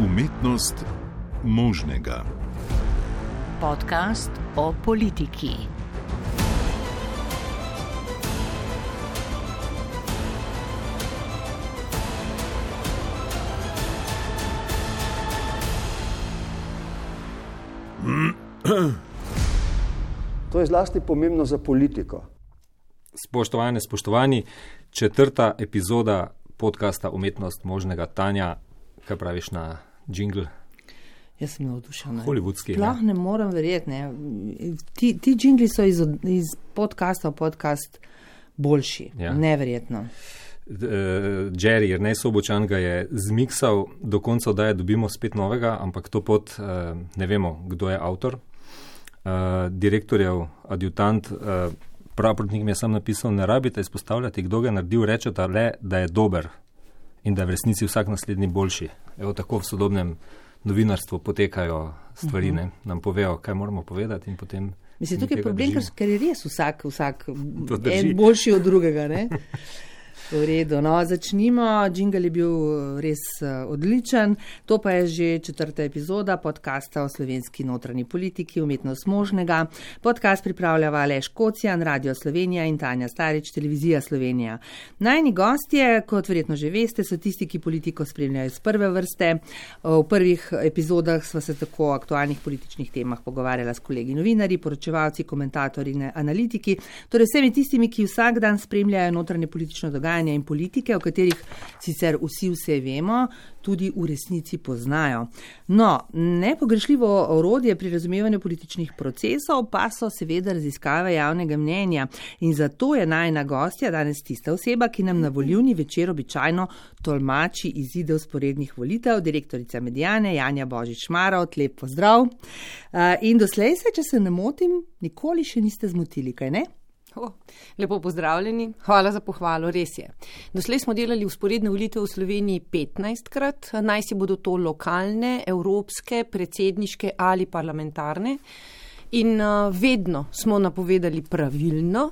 Umetnost možnega. Podcast o politiki. To je zlasti pomembno za politiko. Spoštovane, spoštovani, četrta epizoda podcasta Umetnost možnega Tanja, kaj praviš na jingle? Jaz sem navdušena. Hollywoodski. Sploh ne morem verjeti. Ne. Ti, ti jingli so iz, iz podcasta v podcast boljši. Ja. Ja. Neverjetno. Uh, Jerry, jer ne sobočan ga je zmiksal, do konca oddaje dobimo spet novega, ampak to pot uh, ne vemo, kdo je avtor. Uh, direktorjev, adjutant, pravprotnik mi je sam napisal, ne rabite izpostavljati, kdo ga je naredil, rečete le, da je dober in da je v resnici vsak naslednji boljši. Evo tako v sodobnem novinarstvu potekajo stvari, Mhm. ne? nam povejo, kaj moramo povedati in potem. Mislim, mi tukaj je problem, ker, držimo. ker je res vsak, vsak en boljši od drugega. V redu, no, začnimo. Jingle je bil eh, res eh, odličen. To pa je že četrta epizoda podcasta o slovenski notranji politiki, umetnost možnega. Podcast pripravljava Aleš Kocijan, Radio Slovenija in Tanja Starič, Televizija Slovenija. Najni gostje, kot verjetno že veste, so tisti, ki politiko spremljajo iz prve vrste. V prvih epizodah sva se tako o aktualnih političnih temah pogovarjala s kolegi novinarji, poročevalci, komentatorji in analitiki, torej vsemi tistimi, ki vsak dan spremljajo notranje politično dogajanje in politike, o katerih sicer vsi vse vemo, tudi v resnici poznajo. No, nepogrešljivo orodje pri razumevanju političnih procesov pa so seveda raziskave javnega mnenja in zato je najna gostja danes tista oseba, ki nam na volivni večer običajno tolmači izide usporednih volitev, direktorica Medijane Janja Božič Marov, lep pozdrav. Uh, in doslej se, če se ne motim, nikoli še niste zmotili, kaj ne? Oh, lepo pozdravljeni, hvala za pohvalo, res je. Doslej smo delali usporedne volitve v Sloveniji 15 krat, naj si bodo to lokalne, evropske, predsedniške ali parlamentarne. In uh, vedno smo napovedali pravilno,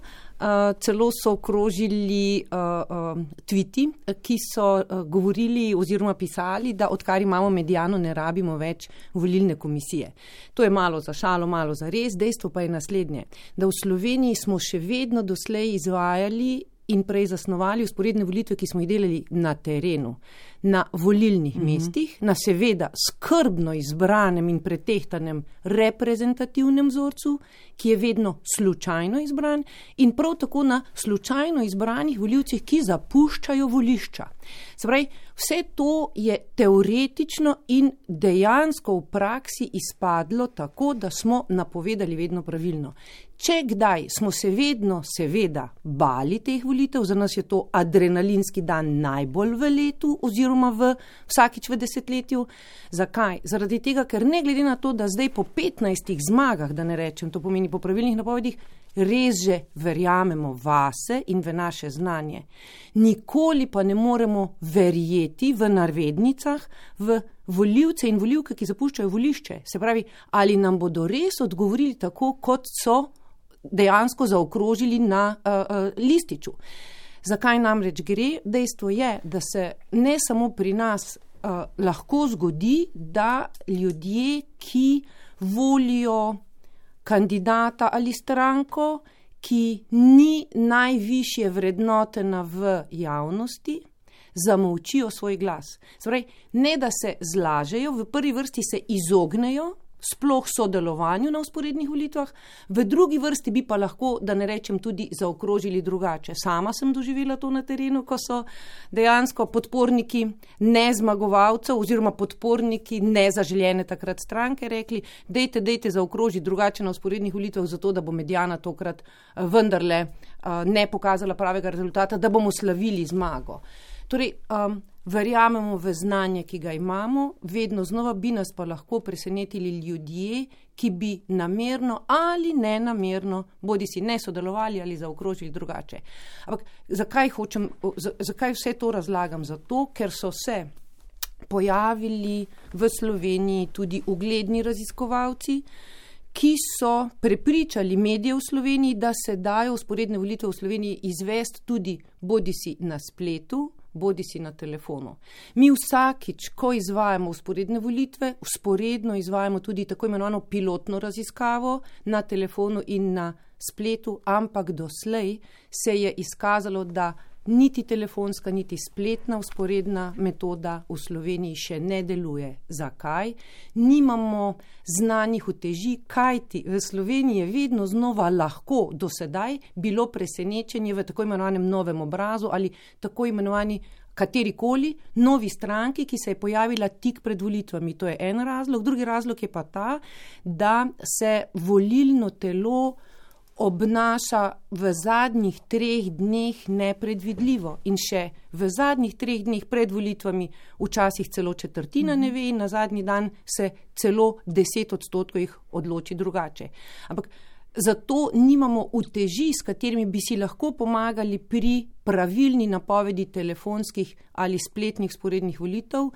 celo so okrožili uh, uh, tviti, ki so uh, govorili oziroma pisali, da odkar imamo medijano, ne rabimo več volilne komisije. To je malo za šalo, malo za res, dejstvo pa je naslednje, da v Sloveniji smo še vedno doslej izvajali in prej zasnovali usporedne volitve, ki smo jih delali na terenu, na volilnih mm -hmm. mestih, na seveda skrbno izbranem in pretehtanem reprezentativnem vzorcu, ki je vedno slučajno izbran, in prav tako na slučajno izbranih voljivcih, ki zapuščajo volišča. Se pravi, vse to je teoretično in dejansko v praksi izpadlo tako, da smo napovedali vedno pravilno. Če kdaj smo se vedno, seveda, bali teh volitev, za nas je to adrenalinski dan najbolj v letu oziroma v vsakič v desetletju. Zakaj? Zaradi tega, ker ne glede na to, da zdaj po 15 zmagah, da ne rečem, to pomeni po pravilnih napovedih, res že verjamemo vase in v naše znanje. Nikoli pa ne moremo verjeti v navednicah, v voljivce in voljivke, ki zapuščajo volišče. Se pravi, ali nam bodo res odgovorili tako, kot so dejansko zaokrožili na uh, uh, lističu. Zakaj namreč gre? Dejstvo je, da se ne samo pri nas uh, lahko zgodi, da ljudje, ki volijo kandidata ali stranko, ki ni najvišje vrednotena v javnosti, zamolčijo svoj glas. Zdaj, ne da se zlažejo, v prvi vrsti se izognejo sploh sodelovanju na usporednih volitvah, v drugi vrsti bi pa lahko, da ne rečem, tudi zaokrožili drugače. Sama sem doživela to na terenu, ko so dejansko podporniki nezmagovalcev oziroma podporniki nezaželjene takrat stranke rekli, dejte, dejte zaokrožiti drugače na usporednih volitvah, zato da bo medijana tokrat eh, vendarle eh, ne pokazala pravega rezultata, da bomo slavili zmago. Torej, um, verjamemo v znanje, ki ga imamo, vedno znova bi nas pa lahko presenetili ljudje, ki bi namerno ali ne namerno, bodi si ne sodelovali ali zaokrožili drugače. Ampak zakaj, hočem, zakaj vse to razlagam? Zato, ker so se pojavili v Sloveniji tudi ugledni raziskovalci, ki so prepričali medije v Sloveniji, da se dajo usporedne volitve v Sloveniji izvesti tudi bodi si na spletu, bodi si na telefonu. Mi vsakič, ko izvajamo usporedne volitve, usporedno izvajamo tudi tako imenovano pilotno raziskavo na telefonu in na spletu, ampak doslej se je izkazalo, da niti telefonska, niti spletna usporedna metoda v Sloveniji še ne deluje. Zakaj? Nimamo znanih uteži, kajti v Sloveniji je vedno znova lahko do sedaj bilo presenečenje v tako imenovanem novem obrazu ali tako imenovani katerikoli novi stranki, ki se je pojavila tik pred volitvami. To je en razlog. Drugi razlog je pa ta, da se volilno telo obnaša v zadnjih treh dneh nepredvidljivo in še v zadnjih treh dneh pred volitvami včasih celo četrtina ne ve in na zadnji dan se celo deset odstotkov jih odloči drugače. Ampak zato nimamo uteži, s katerimi bi si lahko pomagali pri pravilni napovedi telefonskih ali spletnih sporednih volitev,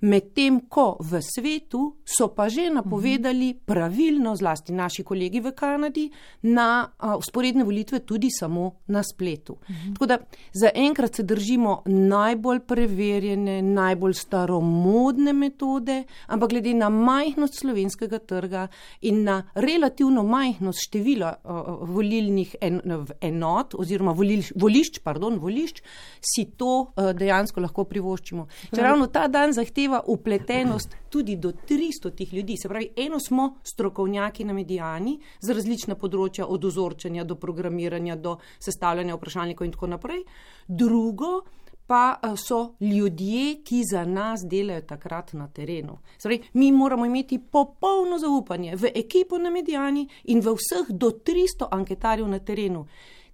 medtem ko v svetu so pa že napovedali pravilno, zlasti naši kolegi v Kanadi, na sporedne volitve tudi samo na spletu. Tako da zaenkrat se držimo najbolj preverjene, najbolj staromodne metode, ampak glede na majhnost slovenskega trga in na relativno majhnost števila volilnih enot oziroma volišč, pardon, pardon, volišč, si to uh, dejansko lahko privoščimo. Če ravno ta dan zahteva upletenost tudi do 300 tih ljudi, se pravi, eno smo strokovnjaki na medijani za različna področja, od ozorčanja do programiranja, do sestavljanja vprašalnikov in tako naprej, drugo pa so ljudje, ki za nas delajo takrat na terenu. Zdaj, mi moramo imeti popolno zaupanje v ekipo na medijani in v vseh do 300 anketarjev na terenu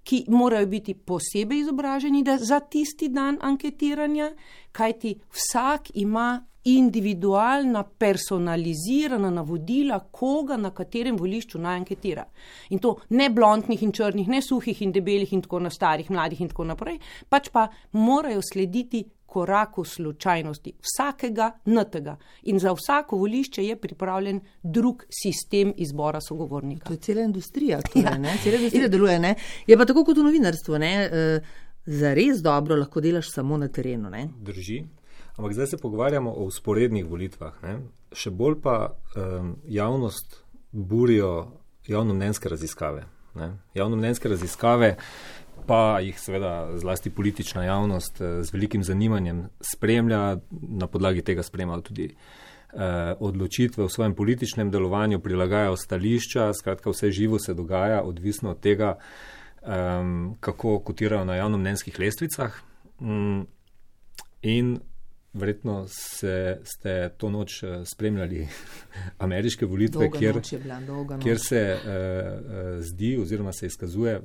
ki morajo biti posebej izobraženi za tisti dan anketiranja, kajti vsak ima individualna, personalizirana navodila, koga na katerem volišču naj anketira. In to ne blondnih in črnih, ne suhih in debelih in tako na starih, mladih in tako naprej, pač pa morajo slediti koraku slučajnosti, vsakega natega. In za vsako volišče je pripravljen drug sistem izbora sogovornika. To je cela industrija, ki torej, ja. cela industrija deluje. Ne? Je pa tako kot v novinarstvu, ne? Eh, za res dobro lahko delaš samo na terenu. Ne? Drži. Ampak zdaj se pogovarjamo o usporednih volitvah. Ne? Še bolj pa um, javnost burijo javnomnenjske raziskave. Ne? Javnomnenjske raziskave pa jih seveda zlasti politična javnost eh, z velikim zanimanjem spremlja, na podlagi tega spremljajo tudi eh, odločitve v svojem političnem delovanju, prilagajajo stališča, skratka vse živo se dogaja, odvisno od tega, kako kotirajo na javnomnenjskih lestvicah. Um, in verjetno se, ste to noč eh, spremljali ameriške volitve, kjer, kjer se uh, zdi oziroma se izkazuje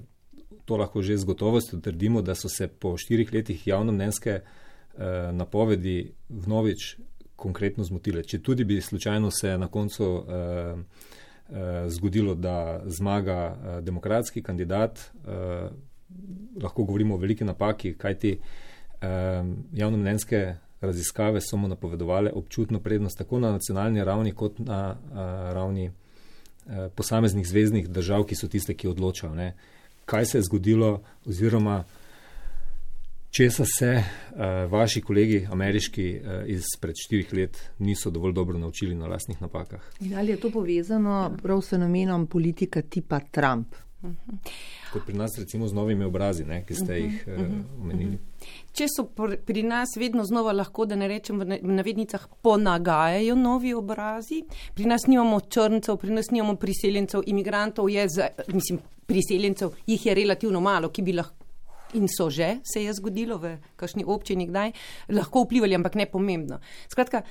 to lahko že z gotovostjo trdimo, da so se po štirih letih javnomnenjske eh, napovedi vnovič konkretno zmotile. Če tudi bi slučajno se na koncu eh, eh, zgodilo, da zmaga eh, demokratski kandidat, eh, lahko govorimo o veliki napaki, kajti eh, javnomnenjske raziskave so mu napovedovale občutno prednost tako na nacionalni ravni kot na eh, ravni eh, posameznih zvezdnih držav, ki so tiste, ki odločajo. Kaj se je zgodilo, oziroma česa se uh, vaši kolegi, ameriški, uh, izpred štirih let niso dovolj dobro naučili na lastnih napakah. In ali je to povezano prav s fenomenom politika tipa Trump? Kot pri nas, recimo, z novimi obrazi, ne, ki ste jih uh, omenili. Če so pri nas vedno znova lahko, da ne rečem v navednicah, ponagajajo novi obrazi, pri nas nimamo črncev, pri nas nimamo priseljencev, imigrantov je, za, mislim, priseljencev, jih je relativno malo, ki bi lahko. In so že, se je zgodilo v kakšni občini, kdaj lahko vplivali, ampak ne pomembno. Skratka,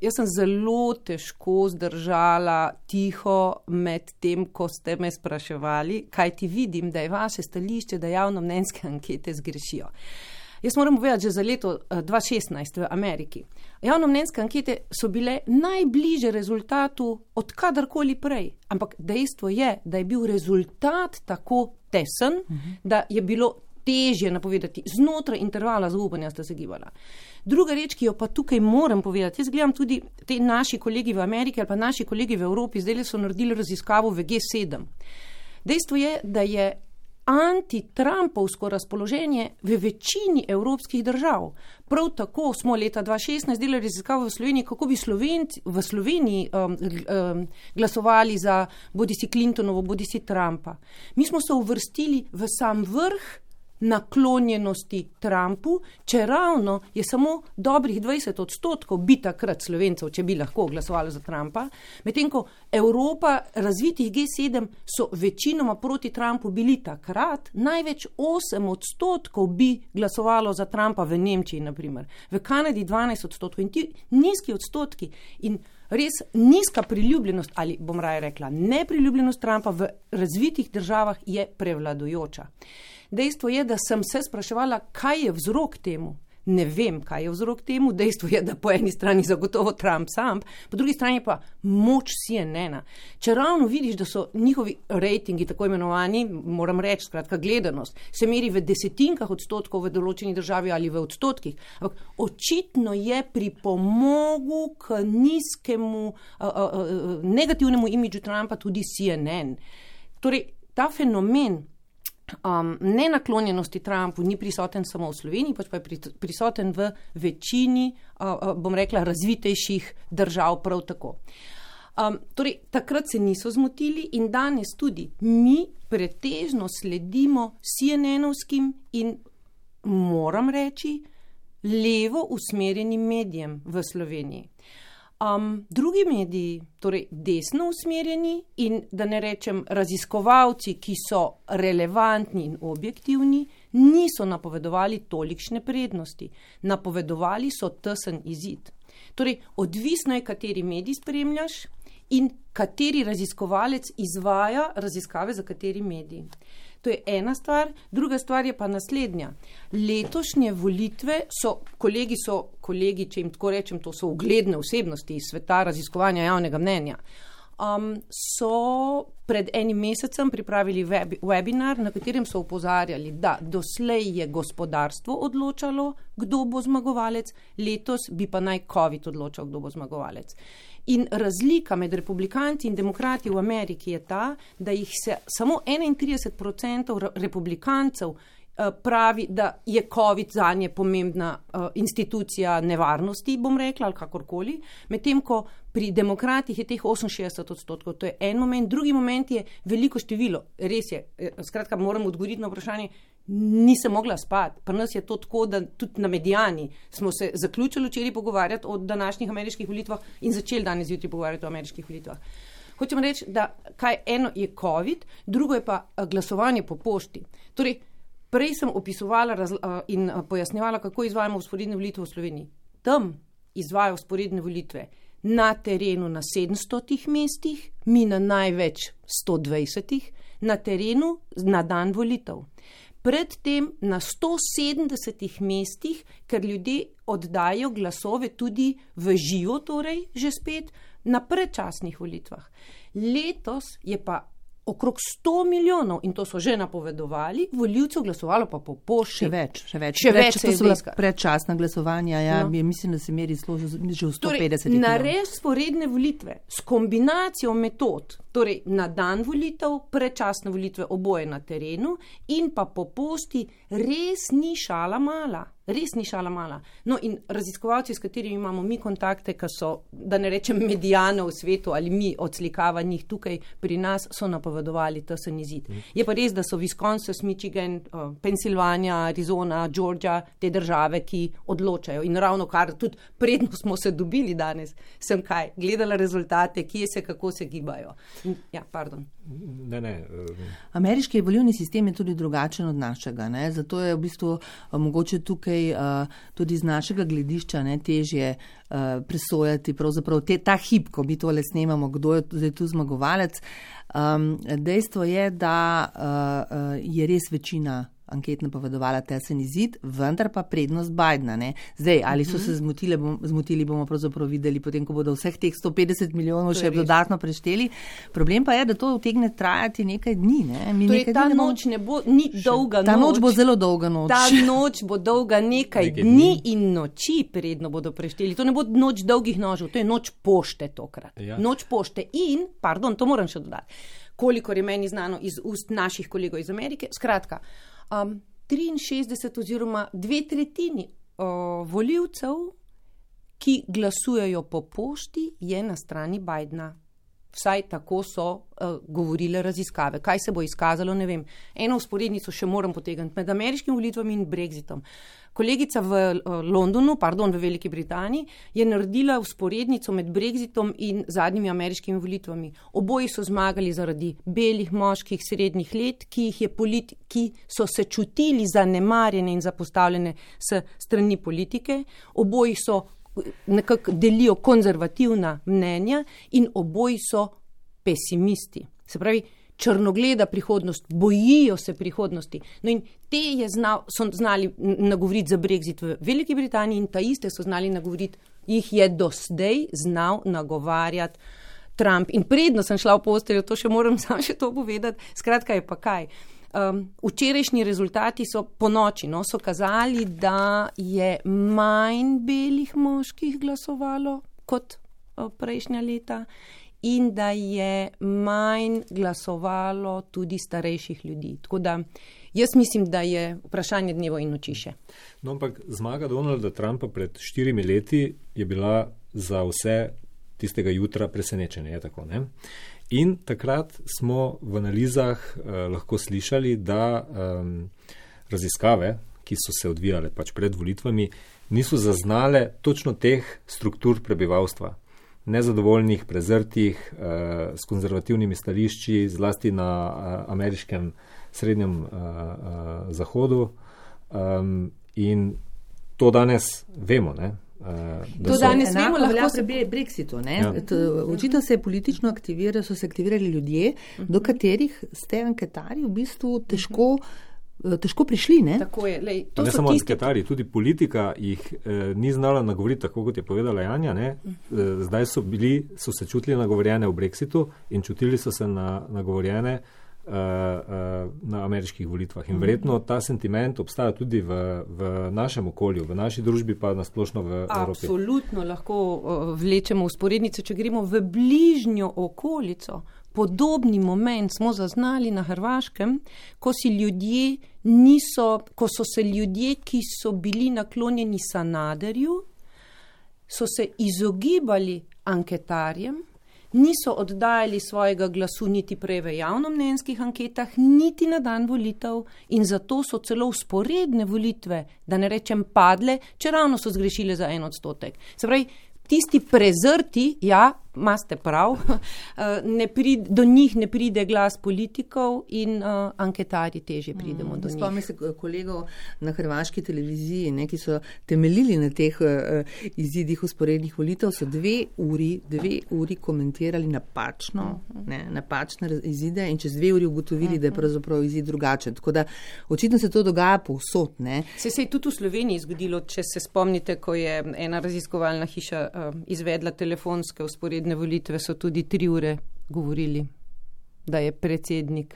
jaz sem zelo težko zdržala tiho med tem, ko ste me spraševali, kaj ti vidim, da je vaše stališče, da javno mnenjske ankete zgrešijo. Jaz moram povedati, že za leto 2016 v Ameriki. Javno mnenjske ankete so bile najbliže rezultatu od kadarkoli prej. Ampak dejstvo je, da je bil rezultat tako tesen, uh -huh. da je bilo težje napovedati znotraj intervala zaupanja, sta se gibala. Druga reč, ki jo pa tukaj moram povedati, jaz gledam tudi te naši kolegi v Ameriki ali pa naši kolegi v Evropi, zdaj so naredili raziskavo v G7. Dejstvo je, da je antitrampovsko razpoloženje v večini evropskih držav. Prav tako smo leta 2016 delali raziskavo v Sloveniji, kako bi Slovenci v Sloveniji um, um, glasovali za bodi si Clintonovo, bodi si Trumpa. Mi smo se uvrstili v sam vrh naklonjenosti Trumpu, če ravno je samo dobrih 20 odstotkov bi takrat slovencev, če bi lahko glasovali za Trumpa, medtem ko Evropa, razvitih G7 so večinoma proti Trumpu bili takrat, največ 8 odstotkov bi glasovalo za Trumpa v Nemčiji, naprimer. v Kanadi 12 odstotkov in ti nizki odstotki. In Res nizka priljubljenost, ali bom raje rekla, nepriljubljenost Trumpa v razvitih državah je prevladujoča. Dejstvo je, da sem se spraševala, kaj je vzrok temu. Ne vem, kaj je vzrok temu. Dejstvo je, da po eni strani zagotovo Trump sam, po drugi strani pa moč CNN-a. Če ravno vidiš, da so njihovi rejtingi, tako imenovani, moram reči, skratka, gledanost, se meri v desetinkah odstotkov v določeni državi ali v odstotkih, ampak očitno je pripomogel k nizkemu, uh, uh, uh, negativnemu imidžu Trumpa tudi CNN. Torej, ta fenomen um, nenaklonjenosti Trumpu ni prisoten samo v Sloveniji, pač pa je prisoten v večini, uh, uh, bom rekla, razvitejših držav prav tako. Um, torej, takrat se niso zmotili in danes tudi mi pretežno sledimo CNN-ovskim in moram reči, levo usmerjenim medijem v Sloveniji. Um, drugi mediji, torej desno usmerjeni in da ne rečem raziskovalci, ki so relevantni in objektivni, niso napovedovali tolikšne prednosti. Napovedovali so tesen izid. Torej, odvisno je, kateri medij spremljaš in kateri raziskovalec izvaja raziskave za kateri medij. To je ena stvar, druga stvar je pa naslednja. Letošnje volitve so, kolegi so, kolegi, če jim tako rečem, to so ugledne osebnosti iz sveta raziskovanja javnega mnenja. Um, so pred enim mesecem pripravili web, webinar, na katerem so upozarjali, da doslej je gospodarstvo odločalo, kdo bo zmagovalec, letos bi pa naj COVID odločal, kdo bo zmagovalec. In razlika med republikanci in demokrati v Ameriki je ta, da jih se samo 31% republikancev eh, pravi, da je COVID za nje pomembna uh, institucija nevarnosti, bom rekla, ali kakorkoli, medtem ko pri demokratih je teh 68 odstotkov. To je en moment, drugi moment je veliko število. Res je, eh, skratka, moram odgovoriti na vprašanje, nisem mogla spati. Pri nas je to tako, da tudi na medijani smo se zaključili včeraj pogovarjati o današnjih ameriških volitvah in začeli danes zjutraj pogovarjati o ameriških volitvah. Hočem reči, da kaj eno je COVID, drugo je pa eh, glasovanje po pošti. Torej, prej sem opisovala eh, in eh, pojasnjevala, kako izvajamo usporedne volitve v Sloveniji. Tam izvajo usporedne volitve na terenu na 700 mestih, mi na največ 120, na terenu na dan volitev predtem na 170 mestih, ker ljudje oddajo glasove tudi v živo, torej že spet na predčasnih volitvah. Letos je pa okrog 100 milijonov, in to so že napovedovali, voljivcev glasovalo pa po pošti. Še več, še več. Še več, to so bila predčasna glasovanja, ja, no. mislim, da se meri zelo že v 150 torej, Na res sporedne volitve s kombinacijo metod, torej na dan volitev, predčasne volitve oboje na terenu in pa po pošti, res ni šala mala res ni šala mala. No, in raziskovalci, s katerimi imamo mi kontakte, ki so, da ne rečem, medijane v svetu ali mi odslikava njih tukaj pri nas, so napovedovali ta se nizid. Je pa res, da so Wisconsin, Michigan, uh, Pennsylvania, Arizona, Georgia, te države, ki odločajo. In ravno kar tudi predno smo se dobili danes, sem kaj, gledala rezultate, kje se, kako se gibajo. In, ja, pardon. Ne, ne. Uh... Ameriški volilni sistem je tudi drugačen od našega. Ne? Zato je v bistvu uh, mogoče tukaj uh, tudi z našega gledišča ne, težje presojati te, ta hip, ko mi tole snemamo, kdo je zdaj tu zmagovalec. Um, dejstvo je, da je res večina anket napovedovala tesen izid, vendar pa prednost Bidna. Ne? Zdaj, ali so se zmotili, bom, zmotili, bomo pravzaprav videli, potem, ko bodo vseh teh 150 milijonov še dodatno prešteli. Problem pa je, da to utegne trajati nekaj dni. Ne? Mi torej, ta noč ne bo ni dolga. Ta noč bo zelo dolga noč. Ta noč bo dolga nekaj, nekaj dni in noči, predno bodo prešteli. To ne bo noč dolgih nožev, to je noč pošte tokrat. Ja. Noč pošte in, pardon, to moram še dodati, kolikor je meni znano iz ust naših kolegov iz Amerike. Skratka, um, 63 oziroma dve tretjini uh, voljivcev, ki glasujejo po pošti, je na strani Bidna. Vsaj tako so uh, govorile raziskave. Kaj se bo izkazalo, ne vem. Eno usporednico še moram potegniti med ameriškimi volitvami in Brexitom. Kolegica v uh, Londonu, pardon, v Veliki Britaniji, je naredila usporednico med Brexitom in zadnjimi ameriškimi volitvami. Oboji so zmagali zaradi belih moških srednjih let, ki, politi ki so se čutili zanemarjene in zapostavljene s strani politike. Oboji so nekako delijo konzervativna mnenja in oboji so pesimisti. Se pravi, črnogleda prihodnost, bojijo se prihodnosti. No in te znal, so znali nagovoriti za Brexit v Veliki Britaniji in ta iste so znali nagovoriti, jih je do zdaj znal nagovarjati Trump. In predno sem šla v posteljo, to še moram sam še to povedati, skratka je pa kaj. Um, včerajšnji rezultati so po noči, no, so kazali, da je manj belih moških glasovalo kot uh, prejšnja leta in da je manj glasovalo tudi starejših ljudi. Tako da jaz mislim, da je vprašanje dnevo in noči še. No, ampak zmaga Donalda Trumpa pred štirimi leti je bila za vse tistega jutra presenečenje. Tako, In takrat smo v analizah eh, lahko slišali, da um, raziskave, ki so se odvijale pač pred volitvami, niso zaznale točno teh struktur prebivalstva. Nezadovoljnih, prezrtih, eh, s konzervativnimi stališči, zlasti na eh, ameriškem srednjem eh, zahodu. In to danes vemo. Ne? Uh, to danes vemo, lahko se pri Brexitu. Ja. Očitno se je politično aktivirali, so se aktivirali ljudje, uh -huh. do katerih ste anketari v bistvu težko. Uh -huh. Težko prišli. Ne, Lej, ne samo anketari, tudi politika jih eh, ni znala nagovoriti, tako kot je povedala Janja. Ne? Eh, zdaj so, bili, so se čutili nagovorjene v Brexitu in čutili so se na, nagovorjene eh, uh, na ameriških volitvah. In verjetno ta sentiment obstaja tudi v, v našem okolju, v naši družbi, pa nasplošno v Evropi. Absolutno lahko uh, vlečemo usporednice, če gremo v bližnjo okolico. Podobni moment smo zaznali na Hrvaškem, ko, ljudje niso, ko so se ljudje, ki so bili naklonjeni Sanaderju, so se izogibali anketarjem, niso oddajali svojega glasu niti prej v javnomnenjskih anketah, niti na dan volitev in zato so celo usporedne volitve, da ne rečem padle, če ravno so zgrešile za en odstotek. Se pravi, tisti prezrti, ja, imate prav, eh, pride, do njih ne pride glas politikov in uh, anketari teže pridemo mm, do njih. Spomnim se kolegov na hrvaški televiziji, ne, ki so temeljili na teh uh, izidih usporednih volitev, so dve uri, dve uri komentirali napačno, -hmm. ne, napačne izide in čez dve uri ugotovili, da je mhm. pravzaprav izid drugačen. Tako da očitno se to dogaja povsod. Se, se je tudi v Sloveniji zgodilo, če se spomnite, ko je ena raziskovalna hiša uh, izvedla telefonske usporedne predsedne volitve so tudi tri ure govorili, da je predsednik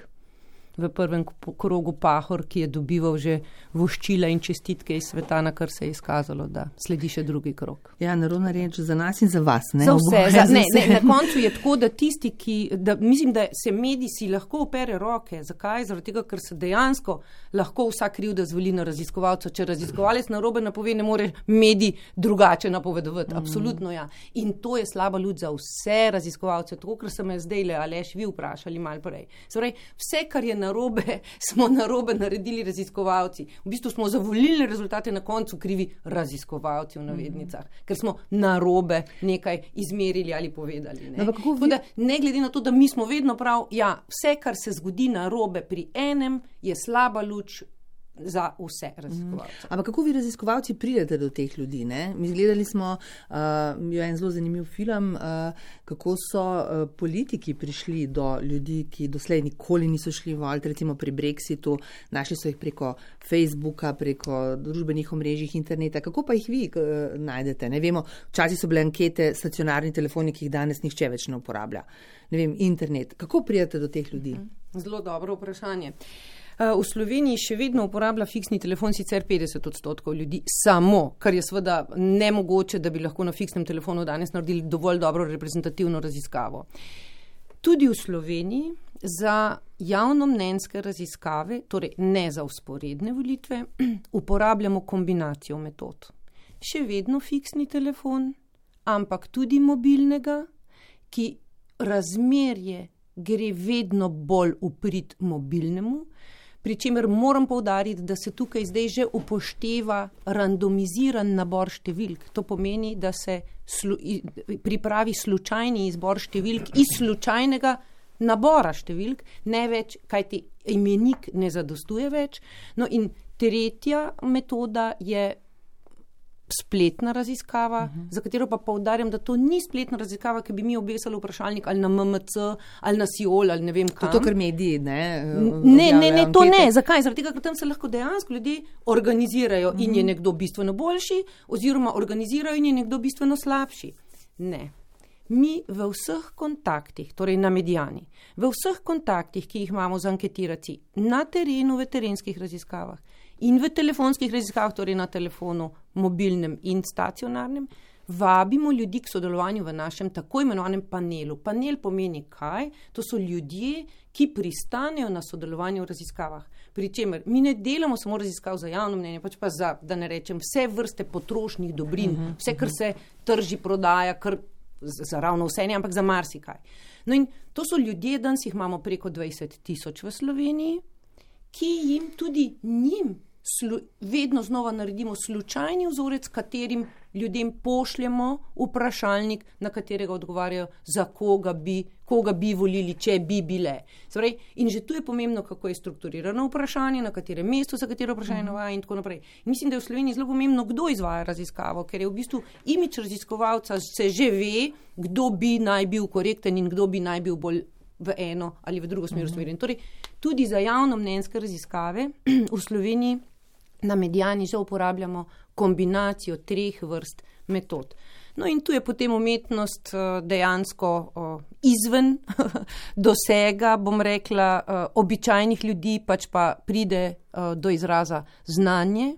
v prvem krogu Pahor, ki je dobival že voščila in čestitke iz sveta, na kar se je izkazalo, da sledi še drugi krok. Ja, naravno reč za nas in za vas. Ne? Za vse. Za, ne, ne, na koncu je tako, da tisti, ki, da, mislim, da se mediji si lahko opere roke. Zakaj? Zaradi tega, ker se dejansko lahko vsak kriv, da zvoli na raziskovalca. Če raziskovalec na robe napove, ne more mediji drugače napovedovati. Absolutno ja. In to je slaba luč za vse raziskovalce. Tako, ker sem jaz zdaj le, aleš, vi vprašali mal prej. Zdaj, vse, kar je narobe, smo narobe naredili raziskovalci. V bistvu smo za volilne rezultate na koncu krivi raziskovalci v navednicah, mm. ker smo narobe nekaj izmerili ali povedali. Ne? No, vi... da, ne glede na to, da mi smo vedno prav, ja, vse, kar se zgodi narobe pri enem, je slaba luč za vse raziskovalce. Mm. Ampak kako vi raziskovalci pridete do teh ljudi? Ne? Mi gledali smo uh, en zelo zanimiv film, uh, kako so uh, politiki prišli do ljudi, ki doslej nikoli niso šli voljati, recimo pri Brexitu, našli so jih preko Facebooka, preko družbenih omrežij, interneta. Kako pa jih vi uh, najdete? Ne vemo, včasih so bile ankete, stacionarni telefoni, ki jih danes nihče več ne uporablja. Ne vem, internet. Kako pridete do teh ljudi? Zelo dobro vprašanje. Uh, v Sloveniji še vedno uporablja fiksni telefon, sicer 50 odstotkov ljudi, samo, kar je seveda nemogoče, da bi lahko na fiksnem telefonu danes naredili dovolj dobro reprezentativno raziskavo. Tudi v Sloveniji za javnomnenjske raziskave, torej ne za usporedne volitve, uporabljamo kombinacijo metod. Še vedno fiksni telefon, ampak tudi mobilnega, ki razmerje gre vedno bolj uprit mobilnemu, pri čemer moram povdariti, da se tukaj zdaj že upošteva randomiziran nabor številk. To pomeni, da se slu, pripravi slučajni izbor številk iz slučajnega nabora številk, ne več, kajti imenik ne zadostuje več. No in tretja metoda je spletna raziskava, uh -huh. za katero pa povdarjam, da to ni spletna raziskava, ki bi mi obesali vprašalnik ali na MMC ali na SIOL ali ne vem kaj. To, kar mediji, ne? Ne, ne, ne, to ne. Zakaj? Zaradi tega, ker tam se lahko dejansko ljudje organizirajo uh -huh. in je mhm. nekdo bistveno boljši, oziroma organizirajo in je nekdo bistveno slabši. Ne. Mi v vseh kontaktih, torej na medijani, v vseh kontaktih, ki jih imamo z anketiraci na terenu, v terenskih raziskavah, in v telefonskih raziskavah, torej na telefonu, mobilnem in stacionarnem, vabimo ljudi k sodelovanju v našem tako imenovanem panelu. Panel pomeni kaj? To so ljudje, ki pristanejo na sodelovanje v raziskavah. Pričemer, mi ne delamo samo raziskav za javno mnenje, pač pa za, da ne rečem, vse vrste potrošnih dobrin, uh mhm, -huh, vse, kar uh -huh. se trži, prodaja, kar za ravno vse, ne, ampak za marsikaj. No in to so ljudje, danes jih imamo preko 20 tisoč v Sloveniji, ki jim tudi njim slu, vedno znova naredimo slučajni vzorec, katerim ljudem pošljemo vprašalnik, na katerega odgovarjajo, za koga bi, koga bi volili, če bi bile. Zdaj, in že tu je pomembno, kako je strukturirano vprašanje, na katerem mestu se katero vprašanje navaja in tako naprej. Mislim, da je v Sloveniji zelo pomembno, kdo izvaja raziskavo, ker je v bistvu imič raziskovalca se že ve, kdo bi naj bil korekten in kdo bi naj bil bolj v eno ali v drugo smer usmerjen. Torej, tudi za javno mnenjske raziskave v Sloveniji na medijani že uporabljamo kombinacijo treh vrst metod. No, in tu je potem umetnost eh, dejansko eh, izven dosega, bom rekla, eh, običajnih ljudi, pač pa pride do izraza znanje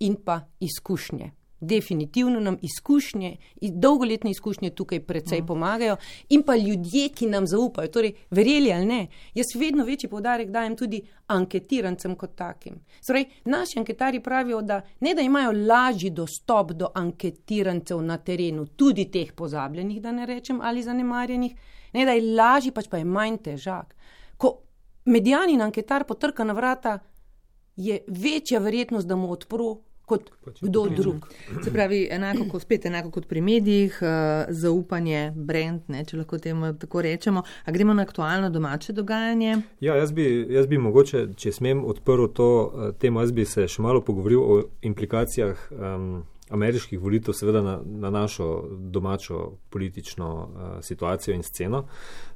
in pa izkušnje. Definitivno nam izkušnje, dolgoletne izkušnje tukaj precej uh. pomagajo in pa ljudje, ki nam zaupajo, torej verjeli ali ne. Jaz vedno večji podarek dajem tudi anketirancem kot takim. Torej, naši anketari pravijo, da ne da imajo lažji dostop do anketirancev na terenu, tudi teh pozabljenih, da ne rečem, ali zanemarjenih, ne da je lažji, pač pa je manj težak. Ko medijanin anketar potrka na vrata, je večja verjetnost, da mu odpro kot pač kdo drug. Se pravi, enako kot, spet enako kot pri medijih, uh, zaupanje, brand, ne, če lahko temu tako rečemo. A gremo na aktualno domače dogajanje? Ja, jaz bi, jaz bi mogoče, če smem odprl to uh, temo, jaz bi se še malo pogovoril o implikacijah. Um, Ameriških volitev, seveda na, na našo domačo politično uh, situacijo in sceno.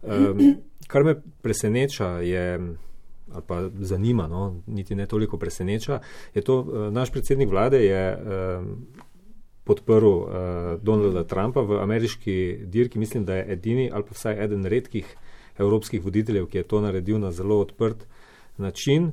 Um, kar me preseneča, je ali pa zanima, no, niti ne toliko preseneča, je to, uh, naš predsednik vlade je uh, podprl uh, Donalda Trumpa v ameriški dirki, mislim, da je edini ali pa vsaj eden redkih evropskih voditeljev, ki je to naredil na zelo odprt način.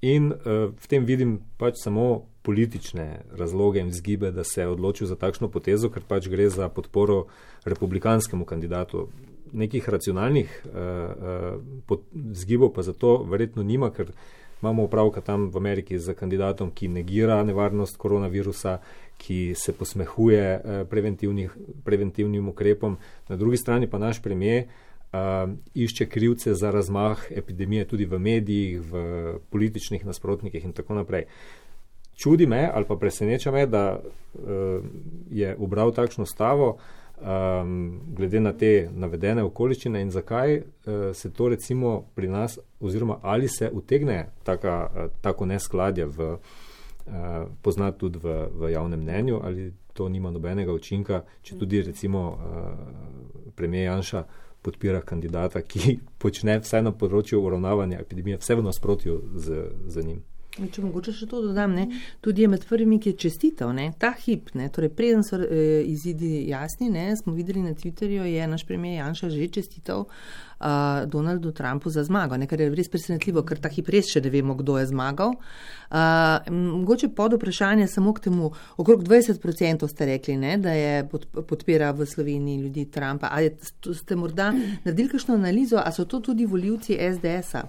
In uh, v tem vidim pač samo politične razloge in vzgibe, da se je odločil za takšno potezo, ker pač gre za podporo republikanskemu kandidatu nekih racionalnih uh, uh, zgibov pa zato verjetno nima, ker imamo upravka tam v Ameriki z kandidatom, ki negira nevarnost koronavirusa, ki se posmehuje uh, preventivnim ukrepom. Na drugi strani pa naš premijer uh, išče krivce za razmah epidemije tudi v medijih, v političnih nasprotnikih in tako naprej. Čudi me ali pa preseneča me, da uh, je ubral takšno stavo. Um, glede na te navedene okoliščine in zakaj uh, se to recimo pri nas, oziroma ali se utegne taka, uh, tako neskladje v, uh, poznati tudi v, v javnem mnenju, ali to nima nobenega učinka, če tudi recimo uh, premijer Janša podpira kandidata, ki počne vse na področju uravnavanja epidemije, vse v nasprotju z, z njim. Če mogoče še to dodam, ne, tudi je med prvimi, ki je čestital, ne, ta hip, ne, torej preden so e, izidi jasni, ne, smo videli na Twitterju, je naš premijer Janša že čestital uh, Donaldu Trumpu za zmago, ne, kar je res presenetljivo, ker ta hip res še ne vemo, kdo je zmagal. Uh, mogoče pod vprašanje samo k temu, okrog 20% ste rekli, ne, da je pod, podpira v Sloveniji ljudi Trumpa. Ali ste morda naredili kakšno analizo, a so to tudi voljivci SDS-a?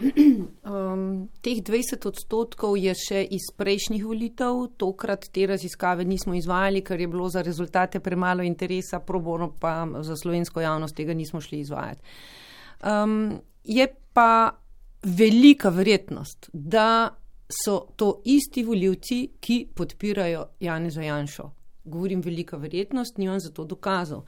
Um, teh 20 odstotkov je še iz prejšnjih volitev, tokrat te raziskave nismo izvajali, ker je bilo za rezultate premalo interesa, probono pa za slovensko javnost tega nismo šli izvajati. Um, je pa velika verjetnost, da so to isti voljivci, ki podpirajo Janeza Janšo. Govorim velika verjetnost, nimam za to dokazov.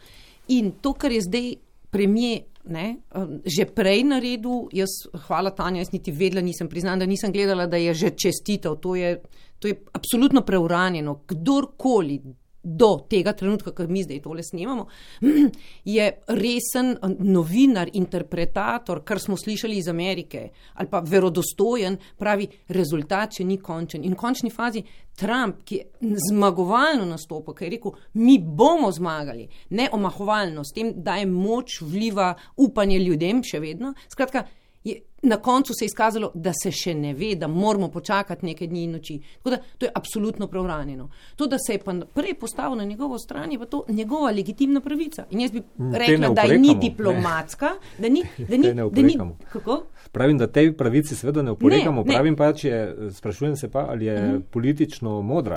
In to, kar je zdaj premije ne, že prej naredil, jaz, hvala Tanja, jaz niti vedela, nisem priznala, da nisem gledala, da je že čestitev. To je, to je absolutno preuranjeno. Kdorkoli do tega trenutka, ko mi zdaj tole snemamo, je resen novinar, interpretator, kar smo slišali iz Amerike, ali pa verodostojen, pravi, rezultat še ni končen. In v končni fazi Trump, ki je zmagovalno nastopil, ki je rekel, mi bomo zmagali, ne omahovalno, s tem, da je moč vliva upanje ljudem še vedno. Skratka, je na koncu se je izkazalo, da se še ne ve, da moramo počakati nekaj dni in noči. Tako da to je absolutno preuranjeno. To, da se je pa prej postavil na njegovo stran, je pa to njegova legitimna pravica. In jaz bi te rekla, ne da oporekamo, ni ne. diplomatska, da ni. Da ni, Te ne da ni kako? Pravim, da tej pravici seveda ne oporekamo, Ne, ne. pravim pa, če sprašujem se pa, ali je politično modra.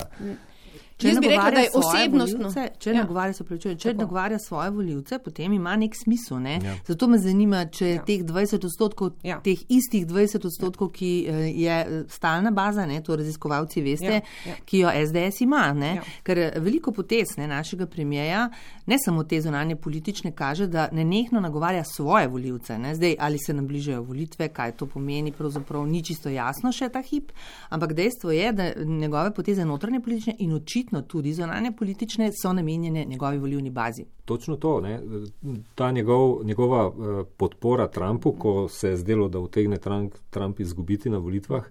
Če Jaz bi rekla, da je osebnostno. Volivce, če Ja. nagovarja, se pravičujem, če Tako. nagovarja svoje voljivce, potem ima nek smisel. Ne? Ja. Zato me zanima, če je Ja. teh 20 odstotkov, Ja. teh istih 20 odstotkov, ki eh, je eh, stalna baza, ne? to raziskovalci veste, Ja, ja. ki jo SDS ima. Ne? Ja. Ker eh, veliko potez ne, našega premijeja, ne samo te zunanje politične, kaže, da nenehno nagovarja svoje voljivce. Ne? Zdaj, ali se nam bližajo volitve, kaj to pomeni, pravzaprav ni čisto jasno še ta hip, ampak dejstvo je, da njegove poteze notranje politične in očitno tudi zunanje politične so namenjene njegovi volivni bazi. Točno to, ne? ta njegov, njegova eh, podpora Trumpu, ko se je zdelo, da utegne Trump, Trump izgubiti na volitvah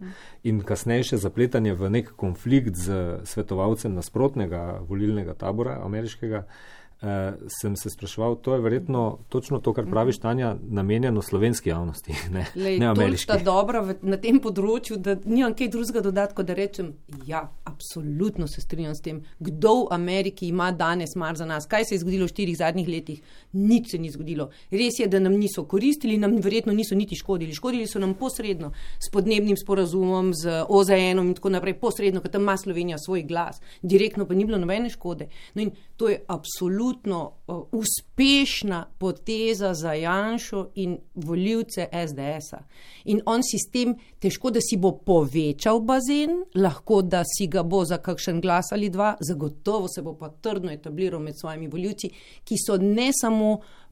in kasnejše zapletanje v nek konflikt z svetovalcem nasprotnega volilnega tabora ameriškega, eh, sem se spraševal, to je verjetno točno to, kar praviš, Tanja, namenjeno slovenski javnosti, ne, Lej, ne ameriški. sta dobra v, na tem področju, da nimam kaj drugega dodatka, da rečem, ja, absolutno se strinjam s tem. Kdo v Ameriki ima danes mar za nas? Kaj se je zgodilo v štirih zadnjih letih? Nič se ni zgodilo. Res je, da nam niso koristili, nam verjetno niso niti škodili. Škodili so nam posredno s podnebnim sporazumom, z OZN-om in tako naprej, posredno, ker tam ima Slovenija svoj glas. Direktno pa ni bilo nobene škode. No in to je absolutno uh, uspešna poteza za Janšo in voljivce SDS-a. In on si s tem težko, da si bo povečal bazen, lahko da si ga bo za kakšen glas ali dva, zagotovo se bo pa trdno etabliral med svojimi voljivci, ki so ne samo uh,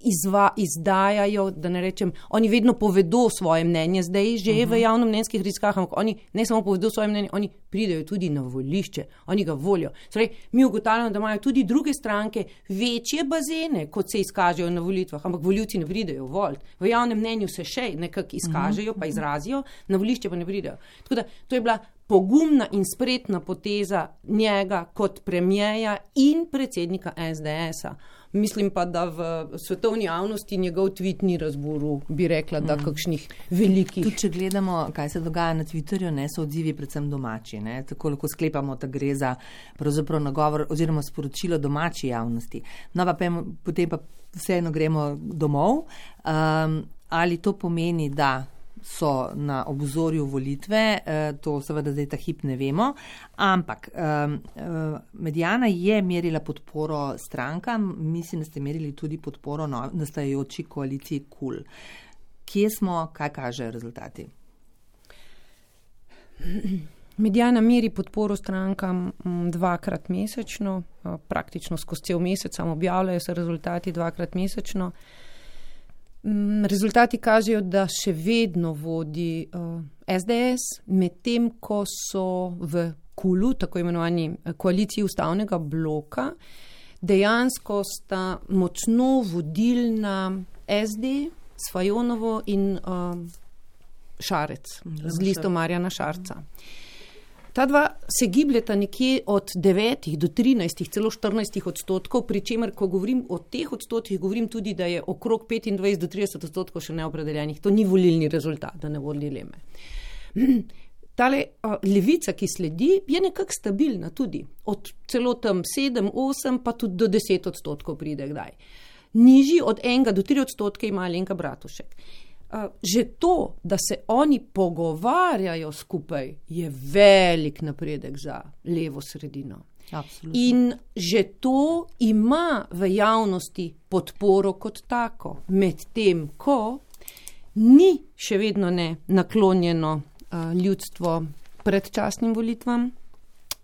izva, izdajajo, da ne rečem, oni vedno povedo svoje mnenje, zdaj že uh -huh. v javnomnenjskih raziskavah, ampak oni ne samo povedo svoje mnenje, oni pridejo tudi na volišče, oni ga volijo. Torej, mi ugotavljamo, da imajo tudi druge stranke večje bazene, kot se izkažejo na volitvah, ampak voljivci ne pridejo volt. V javnem mnenju se še nekako izkažejo, pa izrazijo, na volišče pa ne pridejo. Tako da to je bila pogumna in spretna poteza njega kot premijeja in predsednika SDS-a. Mislim pa, da v svetovni javnosti njegov tweet ni razburil, bi rekla, da kakšnih velikih. Tudi če gledamo, kaj se dogaja na Twitterju, ne, so odzivi predvsem domači. Ne, tako lahko sklepamo, da gre za pravzaprav nagovor oziroma sporočilo domači javnosti. No, pa pojmo, potem pa vseeno gremo domov. Um, ali to pomeni, da so na obzorju volitve, eh, to seveda zdaj ta hip ne vemo, ampak eh, Medijana je merila podporo strankam, mislim, da ste merili tudi podporo no, nastajajoči koaliciji KUL. Kje smo, kaj kažejo rezultati? Medijana meri podporo strankam m, dvakrat mesečno, a, praktično skozi cel mesec, samo objavljajo se rezultati dvakrat mesečno. M, Rezultati kažejo, da še vedno vodi uh, SDS, medtem ko so v KULU, tako imenovani eh, koaliciji ustavnega bloka, dejansko sta močno vodilna SD s Fajonovo in uh, Šarec z listo Marjana Šarca. Ta dva se gibljeta nekje od 9 do 13, celo 14 odstotkov, pri čemer, ko govorim o teh odstotkih, govorim tudi, da je okrog 25 do 30 odstotkov še neopredeljenih. To ni volilni rezultat, da ne bo dileme. Tale uh, levica, ki sledi, je nekako stabilna tudi. Od celo tam 7, 8, pa tudi do 10 odstotkov pride kdaj. Nižji od 1 do 3 odstotke ima Lenka Bratušek. Uh, že to, da se oni pogovarjajo skupaj, je velik napredek za levo sredino. Absolutno. In že to ima v javnosti podporo kot tako, medtem ko ni še vedno ne naklonjeno uh, ljudstvo predčasnim volitvam,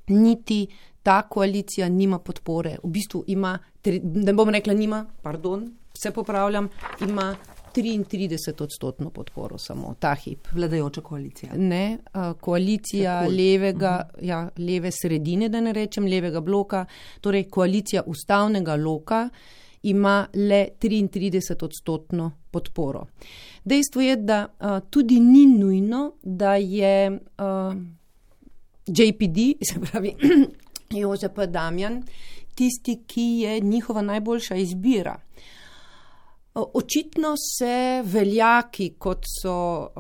niti ta koalicija nima podpore. V bistvu ima, tri- ne bom rekla nima, pardon, se popravljam, ima 33 odstotno podporo samo ta hip. Vladajoča koalicija. Ne, koalicija Takoj. levega, ja, leve sredine, da ne rečem, levega bloka, torej koalicija ustavnega loka ima le 33 odstotno podporo. Dejstvo je, da a, tudi ni nujno, da je a, JPD, se pravi Jožef Damjan, tisti, ki je njihova najboljša izbira. Očitno se veljaki, kot so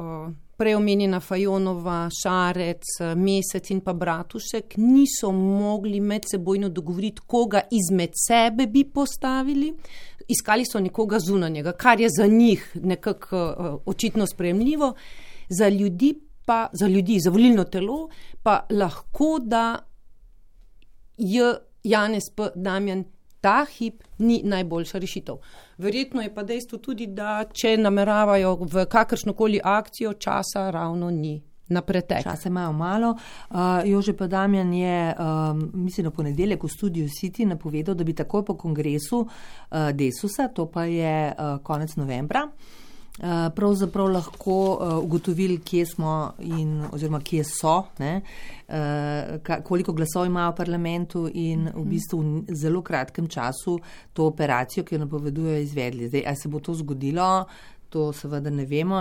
preomenjena Fajonova, Šarec, Mesec in pa Bratušek, niso mogli medsebojno dogovoriti, koga izmed sebe bi postavili. Iskali so nekoga zunanjega, kar je za njih nekako očitno sprejemljivo, za ljudi pa, za ljudi, za volilno telo pa lahko da J. Janez P. Damjan ta hip ni najboljša rešitev. Verjetno je pa dejstvo tudi, da če nameravajo v kakršnokoli akcijo, časa ravno ni na pretek. Časa imajo malo. Uh, Jože pa Damjan je, um, mislim, na ponedeljek v studiu City napovedal, da bi takoj po kongresu uh, Desusa, to pa je uh, konec novembra, uh, pravzaprav lahko uh, ugotovili, kje smo in oziroma kje so, ne, ka, koliko glasov imajo v parlamentu in v bistvu v zelo kratkem času to operacijo, ki jo napovedujejo, izvedli. Zdaj, ali se bo to zgodilo? To seveda ne vemo.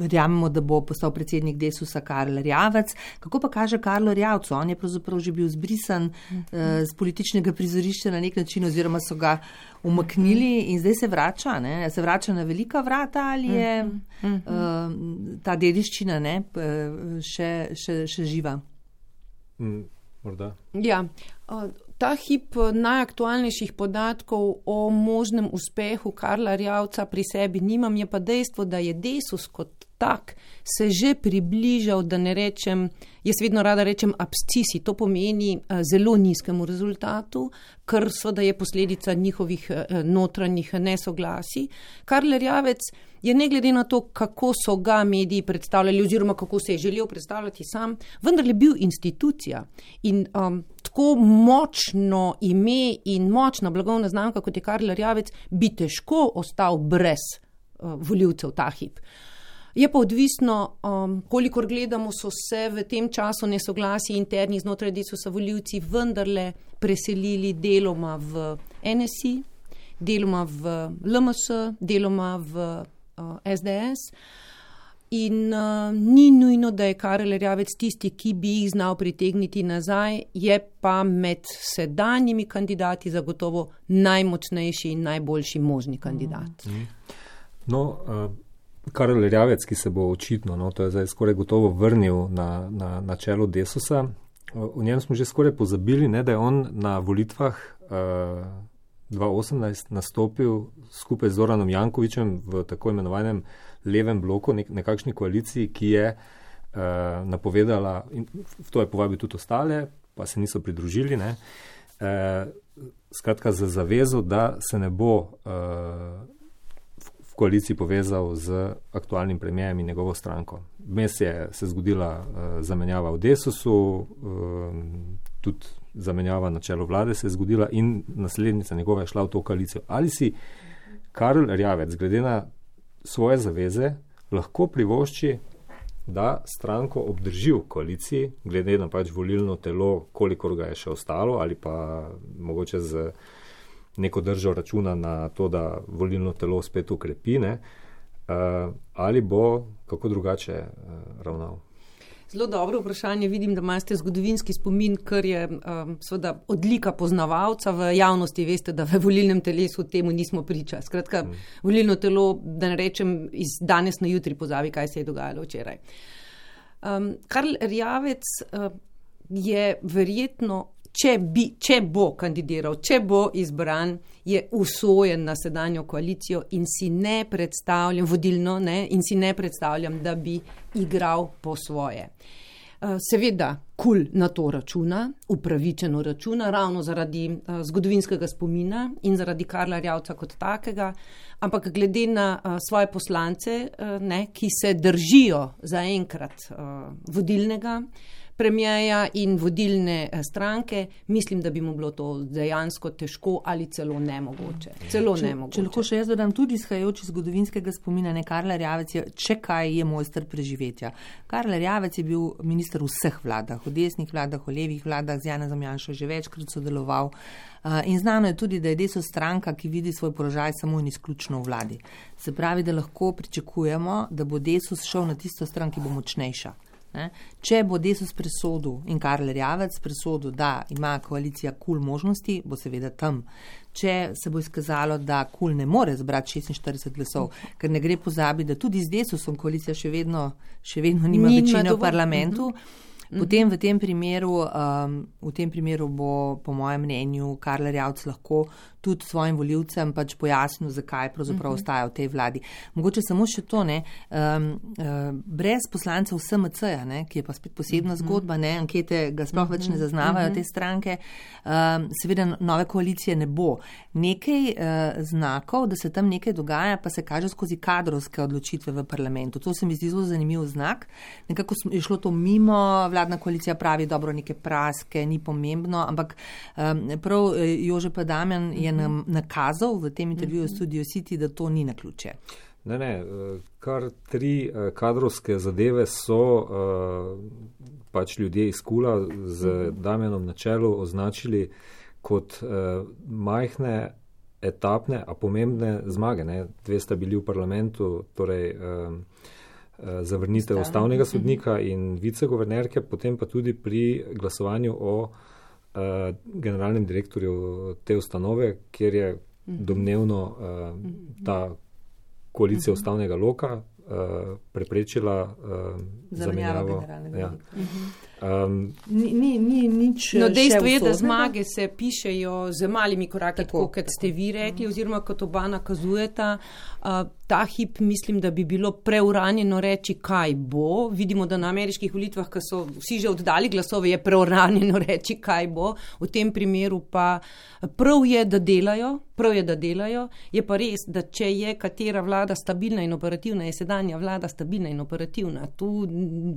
Verjamemo, da bo postal predsednik Desusa Karl Rjavec. Kako pa kaže Karlo Rjavcu? On je pravzaprav že bil zbrisan uh, z političnega prizorišča na nek način oziroma so ga umaknili in zdaj se vrača. Ne? Se vrača na velika vrata ali je uh, ta dediščina ne, p- še, še, še živa? Mm, morda. Ja, ta hip eh, najaktualnejših podatkov o možnem uspehu Karla Rjavca pri sebi nimam, je pa dejstvo, da je Desus kot tak se že približal, da ne rečem, jaz vedno rada rečem abscisi, to pomeni a, zelo nizkemu rezultatu, kar seveda je posledica njihovih a, notranjih nesoglasij. Karl Rjavec je ne glede na to, kako so ga mediji predstavljali oziroma kako se je želel predstavljati sam, vendarle bil institucija in um, tako močno ime in močna blagovna znamka, kot je Karl Rjavec, bi težko ostal brez uh, voljivcev ta hip. Je pa odvisno, um, kolikor gledamo, so se v tem času nesoglasi interni znotraj Desusa voljivci vendarle preselili deloma v NSI, deloma v LMS, deloma v uh, SDS. In uh, ni nujno, da je Karel Rjavec tisti, ki bi jih znal pritegniti nazaj, je pa med sedanjimi kandidati zagotovo najmočnejši in najboljši možni kandidat. No, uh, Karol Rjavec, ki se bo očitno, no, to je zdaj skoraj gotovo vrnil na, na, na čelo Desusa, o, njem smo že skoraj pozabili, ne, da je on na volitvah uh, 2018 nastopil skupaj z Zoranom Jankovičem v tako imenovanem levem bloku, nek, nekakšni koaliciji, ki je uh, napovedala, in v to je povabil tudi ostale, pa se niso pridružili, ne, uh, skratka za zavezo, da se ne bo uh, koaliciji povezal z aktualnim premijem in njegovo stranko. Vmes je se zgodila uh, zamenjava v Desusu, um, tudi zamenjava na čelu vlade se je zgodila in naslednica njegova je šla v to koalicijo. Ali si Karl Rjavec, glede na svoje zaveze, lahko privošči, da stranko obdrži v koaliciji, glede na pač volilno telo, koliko ga je še ostalo, ali pa mogoče z neko držo računa na to, da volilno telo spet ukrepine, uh, ali bo kako drugače uh, ravnal. Zelo dobro vprašanje. Vidim, da imate zgodovinski spomin, kar je um, seveda odlika poznavalca v javnosti. Veste, da v volilnem telesu temu nismo priča. Skratka, mm. volilno telo, da ne rečem, iz danes na jutri pozavi, kaj se je dogajalo včeraj. Um, Karl Rjavec uh, je verjetno če, bi, če bo kandidiral, če bo izbran, je usojen na sedanjo koalicijo in si ne predstavljam, vodilno ne, in si ne predstavljam, da bi igral po svoje. Eh, seveda, kul na to računa, upravičeno računa, ravno zaradi uh, zgodovinskega spomina in zaradi Karla Rjavca kot takega, ampak glede na uh, svoje poslance, ne, ki se držijo zaenkrat vodilnega, premijeja in vodilne eh, stranke, mislim, da bi mu bilo to dejansko težko ali celo nemogoče. Celo če, nemogoče. Če lahko še jaz dodam tudi izhajajoč iz zgodovinskega spomina, ne Karla Rjavec je, če kaj je mojster preživetja. Karla Rjavec je bil minister v vseh vladah, v desnih vladah, v levih vladah, z Jana Zamjanša že večkrat sodeloval. Uh, in znano je tudi, da je deso stranka, ki vidi svoj položaj samo in izključno v vladi. Se pravi, da lahko pričakujemo, da bo deso šel na tisto stran, ki bo močnejša. Ne? Če bo Desus presodil in Karl Rjavec presodil, da ima koalicija kul cool možnosti, bo seveda tam. Če se bo izkazalo, da kul cool ne more zbrati 46 glasov, ker ne gre pozabiti, da tudi z Desusom koalicija še vedno, še vedno nima Ni večine v parlamentu. Uh mhm. -huh. Potem v tem, primeru, um, v tem primeru bo, po mojem mnenju, Karl Rjavc lahko tudi svojim voljivcem pač pojasnil, zakaj pravzaprav uh -huh. ostaja v tej vladi. Mogoče samo še to, ne, um, uh, brez poslancev SMC-ja, ki je pa spet posebna uh -huh. zgodba, ne, ankete ga sploh uh -huh. več ne zaznavajo uh -huh. te stranke, um, seveda nove koalicije ne bo. Nekaj uh, znakov, da se tam nekaj dogaja, pa se kaže skozi kadrovske odločitve v parlamentu. To se mi zdi zelo zanimiv znak. Nekako je šlo to mimo vladna koalicija pravi, dobro, neke praske, ni pomembno, ampak um, prav eh, Jože Padamjan je nam nakazal v tem intervjuju v mhm. Studio City, da to ni na ključe. Ne, ne, eh, kar tri eh, kadrovske zadeve so pač ljudje iz Kula z mhm. Damjanom na čelu označili kot majhne, etapne, a pomembne zmage. Ne. Dve sta bili v parlamentu, torej Eh, zavrnitev ustavnega mhm. sodnika in viceguvernerke, potem pa tudi pri glasovanju o uh, generalnem direktorju te ustanove, kjer je mhm. domnevno uh, ta koalicija ustavnega loka uh, preprečila uh, zamenjavo. Ja. Um, ni, ni, ni nič. No, dejstvo je, da zmage se pišejo z malimi koraki, tako kot ste vi rekli, oziroma kot oba nakazujeta. Uh, ta hip mislim, da bi bilo preuranjeno reči, kaj bo. Vidimo, da na ameriških volitvah, ko so vsi že oddali glasove, je preuranjeno reči, kaj bo. V tem primeru pa prav je, da delajo. Prav je, da delajo. Je pa res, da če je katera vlada stabilna in operativna, je sedanja vlada stabilna in operativna. Tu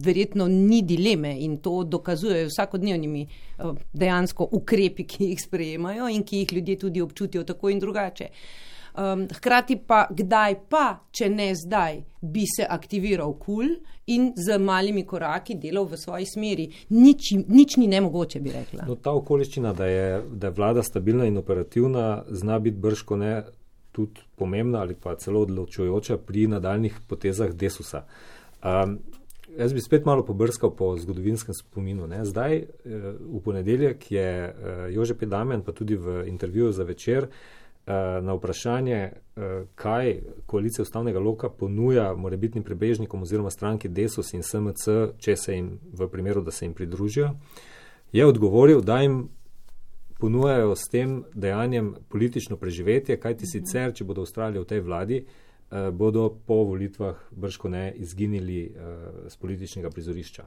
verjetno ni dileme in to dokazujejo vsakodnevnimi eh, dejansko ukrepi, ki jih sprejemajo in ki jih ljudje tudi občutijo tako in drugače. Um, hkrati pa, kdaj pa, če ne zdaj, bi se aktiviral kul in z malimi koraki delal v svoji smeri. Nič, nič ni nemogoče, bi rekla. No, ta okoliščina, da je, da je vlada stabilna in operativna, zna biti brško ne tudi pomembna ali pa celo odločujoča pri nadaljnih potezah desusa. Um, Jaz bi spet malo pobrskal po zgodovinskem spominu. Ne. Zdaj, eh, v ponedeljek, je eh, Jože Pedamen, pa tudi v intervjuju za večer, eh, na vprašanje, kaj koalicija ustavnega loka ponuja morebitnim prebežnikom oziroma stranki Desus in SMC, če se jim v primeru, da se jim pridružijo, je odgovoril, da jim ponujajo s tem dejanjem politično preživetje, kajti sicer, če bodo ustrajali v tej vladi, bodo po volitvah brško ne izginili z eh, političnega prizorišča.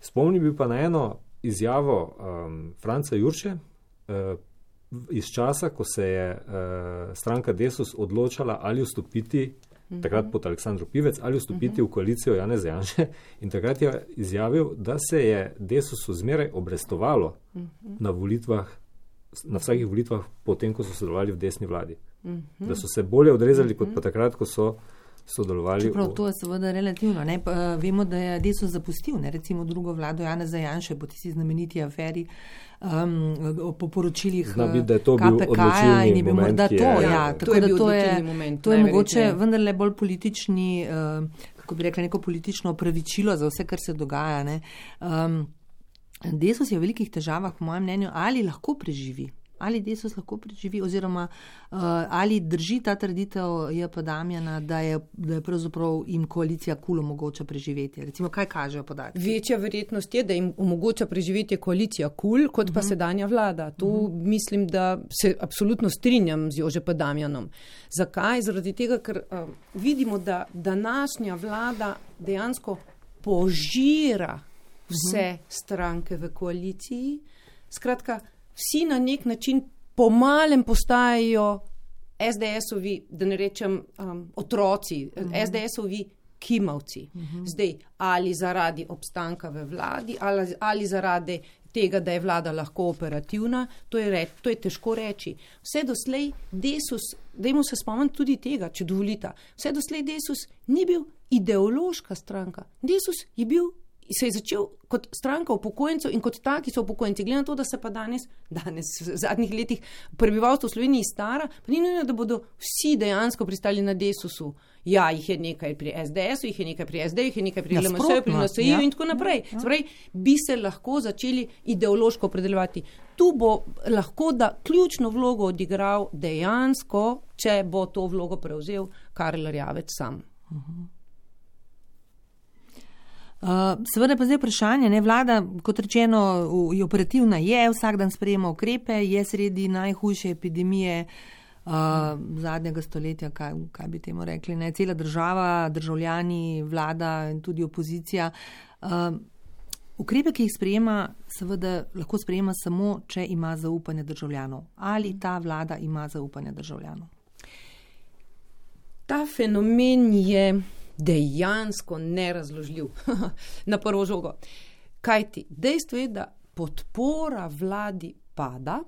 Spomnim bi pa na eno izjavo um, Franca Jurše uh, iz časa, ko se je uh, stranka Desus odločala ali vstopiti takrat pod Aleksandrom Pivec, ali vstopiti v koalicijo Jane Zajanše. In takrat je izjavil, da se je Desusu zmeraj obrestovalo na volitvah, na vsakih volitvah, potem, ko so sodelovali v desni vladi. Da so se bolje odrezali, kot pa takrat, ko so sodelovali. Prav to je seveda relativno. Ne? Pa, uh, vemo, da je Desus zapustil, ne? recimo drugo vlado Jana Zajanše, po tisti znameniti aferi. Um, po poročilih KPK-ja in je bil morda to. Ja, ja, tako to da to je, moment, to je mogoče vendarle bolj politični, uh, kako bi rekla, neko politično opravičilo za vse, kar se dogaja. Um, Desus je v velikih težavah, po mojem mnenju, ali lahko preživi ali Desus lahko preživi, oziroma uh, ali drži ta trditev J.P. Damjana, da je, da je pravzaprav jim koalicija kul omogoča preživeti. Recimo, kaj kažejo podatki? Večja verjetnost je, da jim omogoča preživeti koalicija kul, kot pa uh mhm. -huh. sedanja vlada. Tu uh mhm. -huh. mislim, da se absolutno strinjam z J.P. Damjanom. Zakaj? Zaradi tega, ker uh, vidimo, da današnja vlada dejansko požira vse uh -huh. stranke v koaliciji. Skratka, vsi na nek način pomalem postajajo SDS-ovi, da ne rečem um, otroci, uh mhm. -huh. SDS-ovi kimavci. Uh mhm. -huh. Zdaj, ali zaradi obstanka v vladi, ali, ali zaradi tega, da je vlada lahko operativna, to je, re, to je težko reči. Vse doslej Desus, dajmo se spomniti tudi tega, če dovolite, vse doslej Desus ni bil ideološka stranka. Desus je bil se je začel kot stranka upokojencev in kot taki so upokojenci. Glede na to, da se pa danes, danes v zadnjih letih prebivalstvo v Sloveniji stara, pa ni nujno, da bodo vsi dejansko pristali na desusu. Ja, jih je nekaj pri SDS-u, jih je nekaj pri SD, jih je nekaj pri ja, LMS-u, pri NSI-ju ja. in tako naprej. Ja. Spravi, bi se lahko začeli ideološko opredeljevati. Tu bo lahko da ključno vlogo odigral dejansko, če bo to vlogo prevzel Karel Rjavec sam. Uh mhm. -huh. Uh, seveda pa zdaj vprašanje, ne vlada, kot rečeno, je operativna, je vsak dan sprejema ukrepe, je sredi najhujše epidemije uh, zadnjega stoletja, kaj, kaj bi temu rekli, ne cela država, državljani, vlada in tudi opozicija. Uh, ukrepe, ki jih sprejema, seveda lahko sprejema samo, če ima zaupanje državljanov. Ali ta vlada ima zaupanje državljanov? Ta fenomen je dejansko nerazložljiv na prvo žogo. Kaj ti? Dejstvo je, da podpora vladi pada,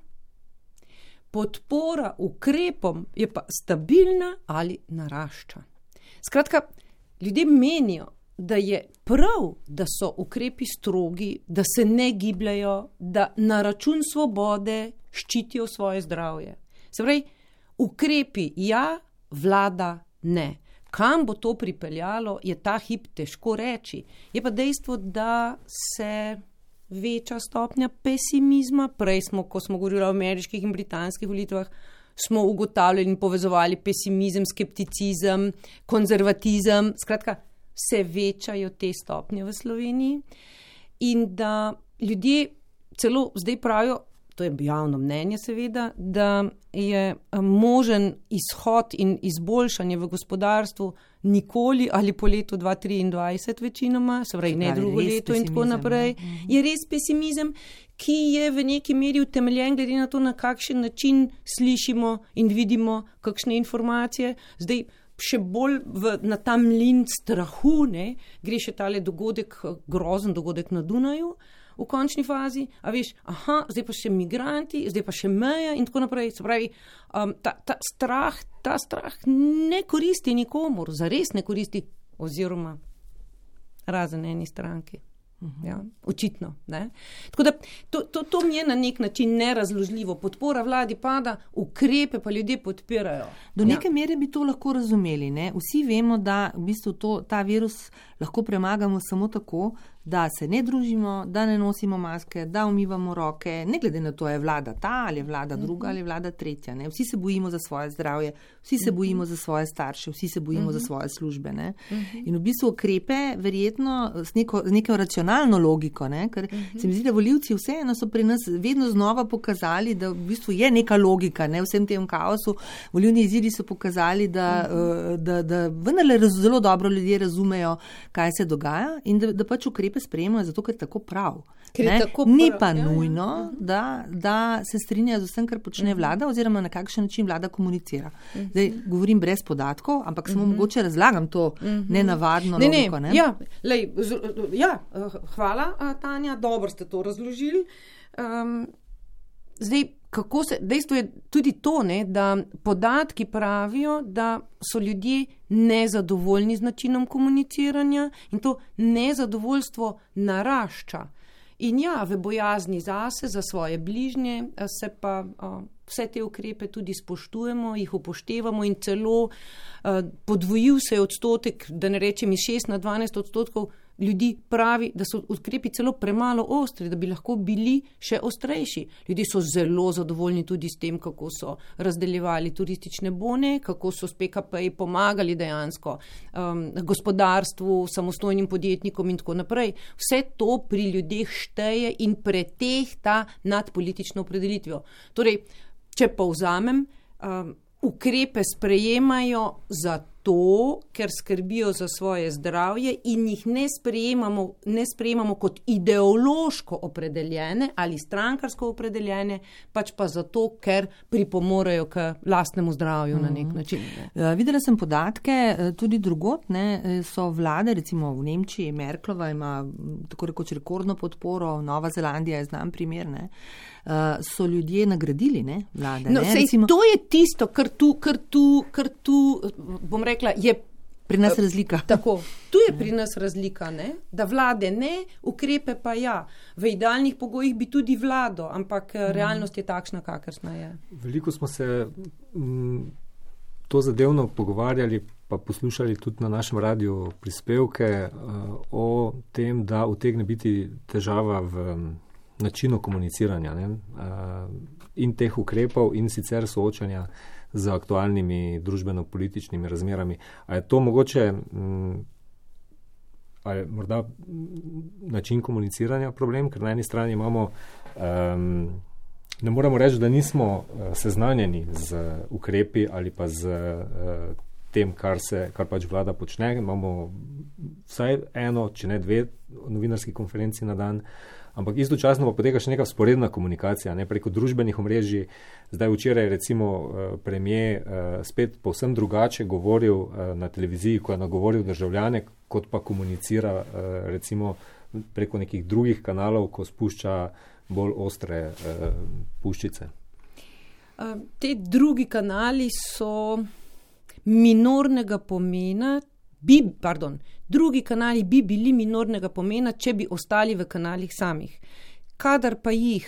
podpora ukrepom je pa stabilna ali narašča. Skratka, ljudje menijo, da je prav, da so ukrepi strogi, da se ne gibljajo, da na račun svobode ščitijo svoje zdravje. Se pravi, ukrepi ja, vlada ne. Kam bo to pripeljalo, je ta hip težko reči. Je pa dejstvo, da se veča stopnja pesimizma. Prej smo, ko smo govorili o ameriških in britanskih volitvah, smo ugotavljali in povezovali pesimizem, skepticizem, konzervatizem. Skratka, se večajo te stopnje v Sloveniji in da ljudje celo zdaj pravijo, to je javno mnenje, seveda, da je eh, možen izhod in izboljšanje v gospodarstvu nikoli ali po letu 2023, večinoma, se pravi, ne drugo leto in tako naprej. Ne? Mhm. Je res pesimizem, ki je v neki meri utemeljen, glede na to, na kakšen način slišimo in vidimo kakšne informacije. Zdaj, Še bolj v, na ta mlin strahu, ne, gre še tale dogodek, grozen dogodek na Dunaju, uh, v končni fazi, a veš, aha, zdaj pa še migranti, zdaj pa še meja in tako naprej. Se pravi, um, ta, ta, strah, ta strah ne koristi nikomor, zares ne koristi, oziroma razen eni stranki. Mhm. Ja, očitno. Tako da to, to, to mi je na nek način nerazložljivo. Podpora vladi pada, ukrepe pa ljudje podpirajo. Do ja. neke mere bi to lahko razumeli. Ne? Vsi vemo, da v bistvu to, ta virus lahko premagamo samo tako, da se ne družimo, da ne nosimo maske, da umivamo roke, ne glede na to, je vlada ta ali je vlada druga ali vlada tretja. Ne? Vsi se bojimo za svoje zdravje, vsi se bojimo za svoje starše, vsi se bojimo uh -huh. za svoje službe. Uh -huh. In v bistvu ukrepe, verjetno z neko, z neko racionalno logiko, ne? ker uh -huh. se mi zdi, da voljivci vseeno so pri nas vedno znova pokazali, da v bistvu je neka logika ne? vsem tem kaosu. Volivni izidi so pokazali, da, da, da, da vendarle zelo dobro ljudje razumejo, kaj se dogaja in da, da pač ukrepe ukrepe sprejemajo zato, ker je tako prav. Ker je ne? tako Ni prav, pa ja, ja. nujno, da, da se strinja z vsem, kar počne vlada, oziroma na kakšen način vlada komunicira. Zdaj govorim brez podatkov, ampak samo mogoče razlagam to nenavadno Ne, ne, logiko. Ne? ja, lej, z, ja, eh, hvala, eh, Tanja, dobro ste to razložili. Um, zdaj, kako se, dejstvo je tudi to, ne, da podatki pravijo, da so ljudje nezadovoljni z načinom komuniciranja in to nezadovoljstvo narašča. In ja, v bojazni zase, za svoje bližnje, se pa a, vse te ukrepe tudi spoštujemo, jih upoštevamo in celo a, podvojil se je odstotek, da ne rečem iz 6 na 12 odstotkov ljudi pravi, da so ukrepi celo premalo ostri, da bi lahko bili še ostrejši. Ljudje so zelo zadovoljni tudi s tem, kako so razdeljevali turistične bone, kako so s PKP-ji pomagali dejansko um, gospodarstvu, samostojnim podjetnikom in tako naprej. Vse to pri ljudeh šteje in pretehta nad politično opredelitvijo. Torej, če povzamem, um, ukrepe sprejemajo zato, ker skrbijo za svoje zdravje in jih ne sprejemamo, ne sprejemamo kot ideološko opredeljene ali strankarsko opredeljene, pač pa zato, ker pripomorejo k lastnemu zdravju na nek način. Ne. Uh, videla sem podatke eh, tudi drugot, ne, eh, so vlade, recimo v Nemčiji, Merklova ima tako rekoč rekordno podporo, Nova Zelandija je znan primer, ne, uh, so ljudje nagradili ne, vlade. No, ne, sej, recimo, to je tisto, kar tu, kar tu, kar tu, bom rekla, je pri nas razlika. Tako, tu je pri nas razlika, ne? da vlade ne, ukrepe pa ja. V idealnih pogojih bi tudi vlado, ampak mm. realnost je takšna, kakršna je. Veliko smo se m, to zadevno pogovarjali, pa poslušali tudi na našem radiju prispevke uh, o tem, da utegne biti težava v m, načinu komuniciranja ne, uh, in teh ukrepov in sicer soočanja z aktualnimi družbeno-političnimi razmerami. A je to mogoče, m, a je morda m, način komuniciranja problem, ker na eni strani imamo, um, ne moremo reči, da nismo uh, seznanjeni z ukrepi ali pa z uh, tem, kar, se, kar pač vlada počne. Imamo vsaj eno, če ne dve novinarski konferenci na dan. Ampak istočasno pa poteka še neka sporedna komunikacija ne, preko družbenih omrežij. Zdaj včeraj je recimo premijer spet povsem drugače govoril na televiziji, ko je nagovoril državljane, kot pa komunicira recimo preko nekih drugih kanalov, ko spušča bolj ostre puščice. Te drugi kanali so minornega pomena, bi, pardon, drugi kanali bi bili minornega pomena, če bi ostali v kanalih samih. Kadar pa jih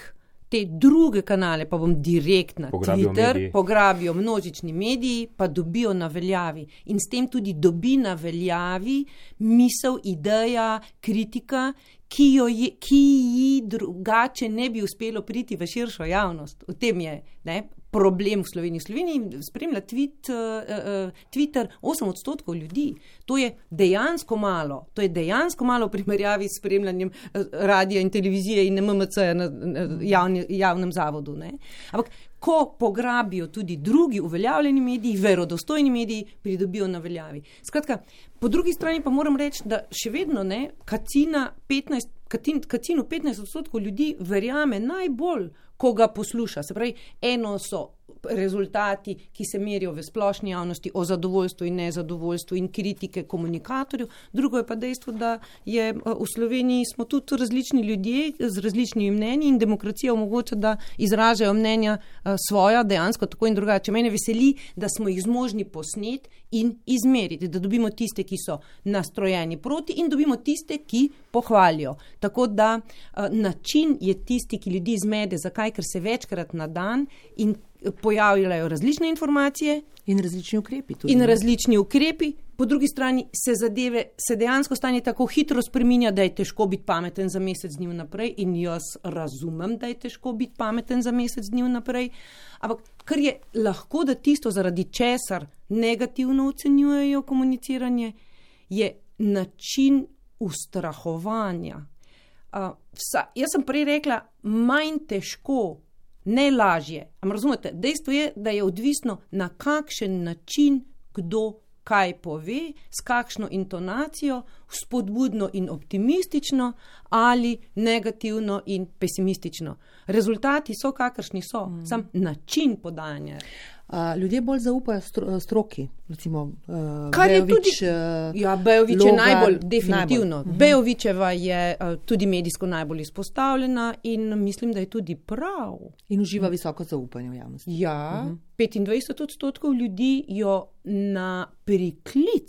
te druge kanale, pa bom direkt na Pograbijo Twitter, mediji. pograbijo množični mediji, pa dobijo na veljavi. In s tem tudi dobi na veljavi misel, ideja, kritika, ki, jo je, ki ji drugače ne bi uspelo priti v širšo javnost. V tem je ne, problem v Sloveniji. V Sloveniji spremlja tweet, uh, uh, Twitter 8 odstotkov ljudi. To je dejansko malo. To je dejansko malo v primerjavi s spremljanjem uh, radija in televizije in MMC na, na javni, javnem zavodu. Ne. Ampak ko pograbijo tudi drugi uveljavljeni mediji, verodostojni mediji, pridobijo na veljavi. Skratka, po drugi strani pa moram reči, da še vedno ne, kacina 15, katin, kacinu 15 odstotkov ljudi verjame najbolj, ko ga posluša. Se pravi, eno so rezultati, ki se merijo v splošni javnosti o zadovoljstvu in nezadovoljstvu in kritike komunikatorjev, drugo je pa dejstvo, da je eh, v Sloveniji smo tudi različni ljudje z različnimi mnenji in demokracija omogoča, da izražajo mnenja eh, svoja dejansko tako in drugače. Mene veseli, da smo jih zmožni posnet in izmeriti, da dobimo tiste, ki so nastrojeni proti in dobimo tiste, ki pohvalijo. Tako da uh, način je tisti, ki ljudi zmede, zakaj, ker se večkrat na dan in pojavljajo različne informacije In različni ukrepi tudi. in različni ukrepi, po drugi strani se zadeve, se dejansko stanje tako hitro spreminja, da je težko biti pameten za mesec dni vnaprej in jaz razumem, da je težko biti pameten za mesec dni vnaprej, ampak kar je lahko, da tisto, zaradi česar negativno ocenjujejo komuniciranje, je način ustrahovanja. Uh, vsa, jaz sem prej rekla, manj težko, ne lažje. Ampak razumete, dejstvo je, da je odvisno, na kakšen način kdo kaj pove, s kakšno intonacijo, spodbudno in optimistično ali negativno in pesimistično. Rezultati so, kakršni so, mm. sam način podajanja. Ljudje bolj zaupajo stro, stroki. Recimo, uh, Kar je Bejović, tudi. uh, Ja, Bejovič je Logar, najbolj, definitivno. najbolj. Mhm. Bejovičeva je uh, tudi medijsko najbolj izpostavljena in mislim, da je tudi prav. In uživa visoko zaupanje v javnosti. Ja, 25 odstotkov ljudi jo na priklic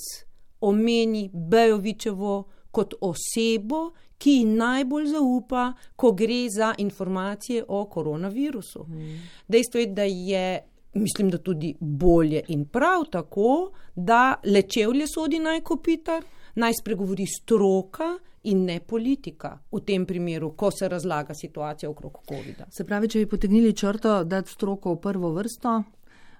omeni Bejovičevo kot osebo, ki ji najbolj zaupa, ko gre za informacije o koronavirusu. Dejstvo je, da je. Mislim, da tudi bolje in prav tako, da lečevlje sodi naj kopitar, naj spregovori stroka in ne politika v tem primeru, ko se razlaga situacija okrog COVID-a. Se pravi, če bi potegnili črto, da stroko v prvo vrsto,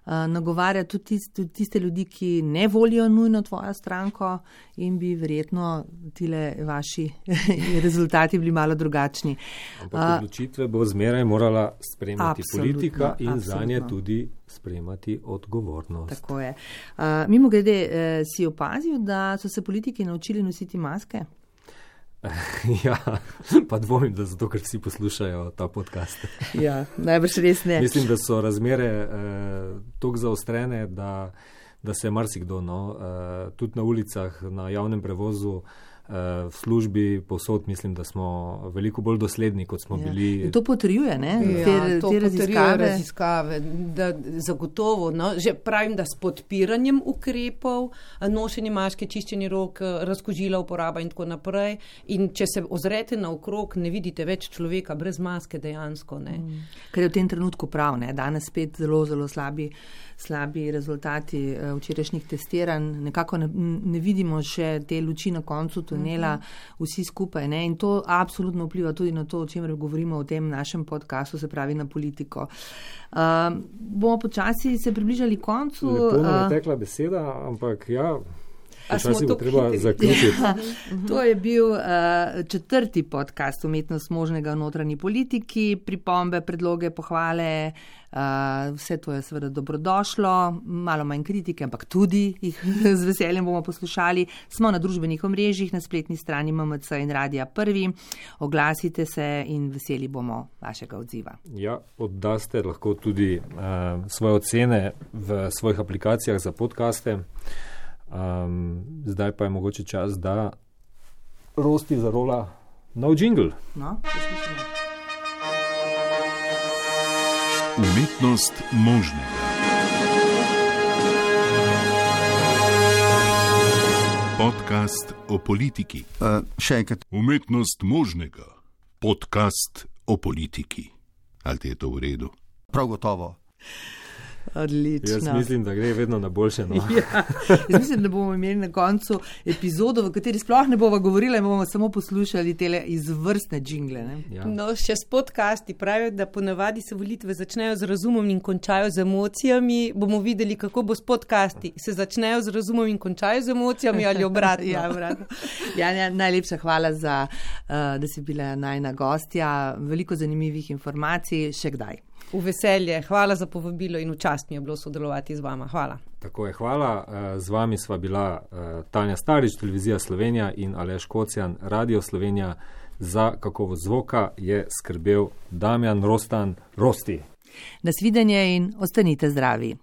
nagovarja tudi tiste, tudi tiste ljudi, ki ne volijo nujno tvojo stranko in bi verjetno tile vaši rezultati bili malo drugačni. Ampak odločitve bo zmeraj morala sprejemati Absolutno, politika in za nje absolutno. tudi sprejemati odgovornost. Tako je. Uh, mimo grede, eh, si opazil, da so se politiki naučili nositi maske? ja, pa dvomim, da zato, ker vsi poslušajo ta podcast. Ja, najbrž res ne. Mislim, da so razmere eh, tako zaostrene, da, da se marsikdo, no, eh, tudi na ulicah, na javnem prevozu, eh, v službi, posod, mislim, da smo veliko bolj dosledni, kot smo Ja. bili. In to potrjuje, ne? Ja, te, to te raziskave. raziskave, da zagotovo, no, že pravim, da s podpiranjem ukrepov, nošenje maške, čiščenje rok, razkožila uporaba in tako naprej. In če se ozrete naokrog, ne vidite več človeka brez maske dejansko. Ne. Kar je v tem trenutku prav, ne? danes spet zelo, zelo slabi, slabi rezultati eh, včerajšnjih testiranj. Nekako ne, ne vidimo še te luči na koncu tunela, vsi skupaj. Ne? In to absolutno vpliva tudi na to, o čemer govorimo v tem našem podkastu, se pravi na politiko. Uh, bomo počasi se približali koncu. Lepo nam eh, je tekla beseda, ampak ja, Počasi bo treba hitri? zaključiti. Ja, to je bil uh, četrti podcast Umetnost možnega v notranji politiki, pripombe, predloge, pohvale. Uh, vse to je seveda dobrodošlo, malo manj kritike, ampak tudi jih z veseljem bomo poslušali. Smo na družbenih omrežjih, na spletni strani MMC in Radija Prvi. Oglasite se in veseli bomo vašega odziva. Ja, oddaste lahko tudi uh, svoje ocene v svojih aplikacijah za podkaste. Um, zdaj pa je mogoče čas, da rosti zarola nov jingle. No, poslušajmo. Umetnost možnega. Podcast o politiki. Uh, še enkrat, Umetnost možnega. Podcast o politiki. Ali ti je to v redu? prav gotovo. Odlično. Jaz mislim, da gre vedno na boljše. No. Ja, jaz mislim, da bomo imeli na koncu epizodo, v kateri sploh ne bomo govorili, in bomo samo poslušali te izvrstne jingle. Ne? Ja. No, še s podcasti pravijo, da ponavadi se volitve začnejo z razumom in končajo z emocijami. Bomo videli, kako bo s podcasti. Se začnejo z razumom in končajo z emocijami ali obratno. Ja, obratno. Janja, najlepša hvala, za, uh, da si bila najna gostja. Veliko zanimivih informacij, še kdaj. V veselje, hvala za povabilo in v čast mi je bilo sodelovati z vama. Hvala. Tako je, hvala. Eh, Z vami sva bila eh, Tanja Starič, Televizija Slovenija in Aleš Kocjan, Radio Slovenija. Za kakovost zvoka je skrbel Damjan Rostan Rosti. Nasvidenje in ostanite zdravi.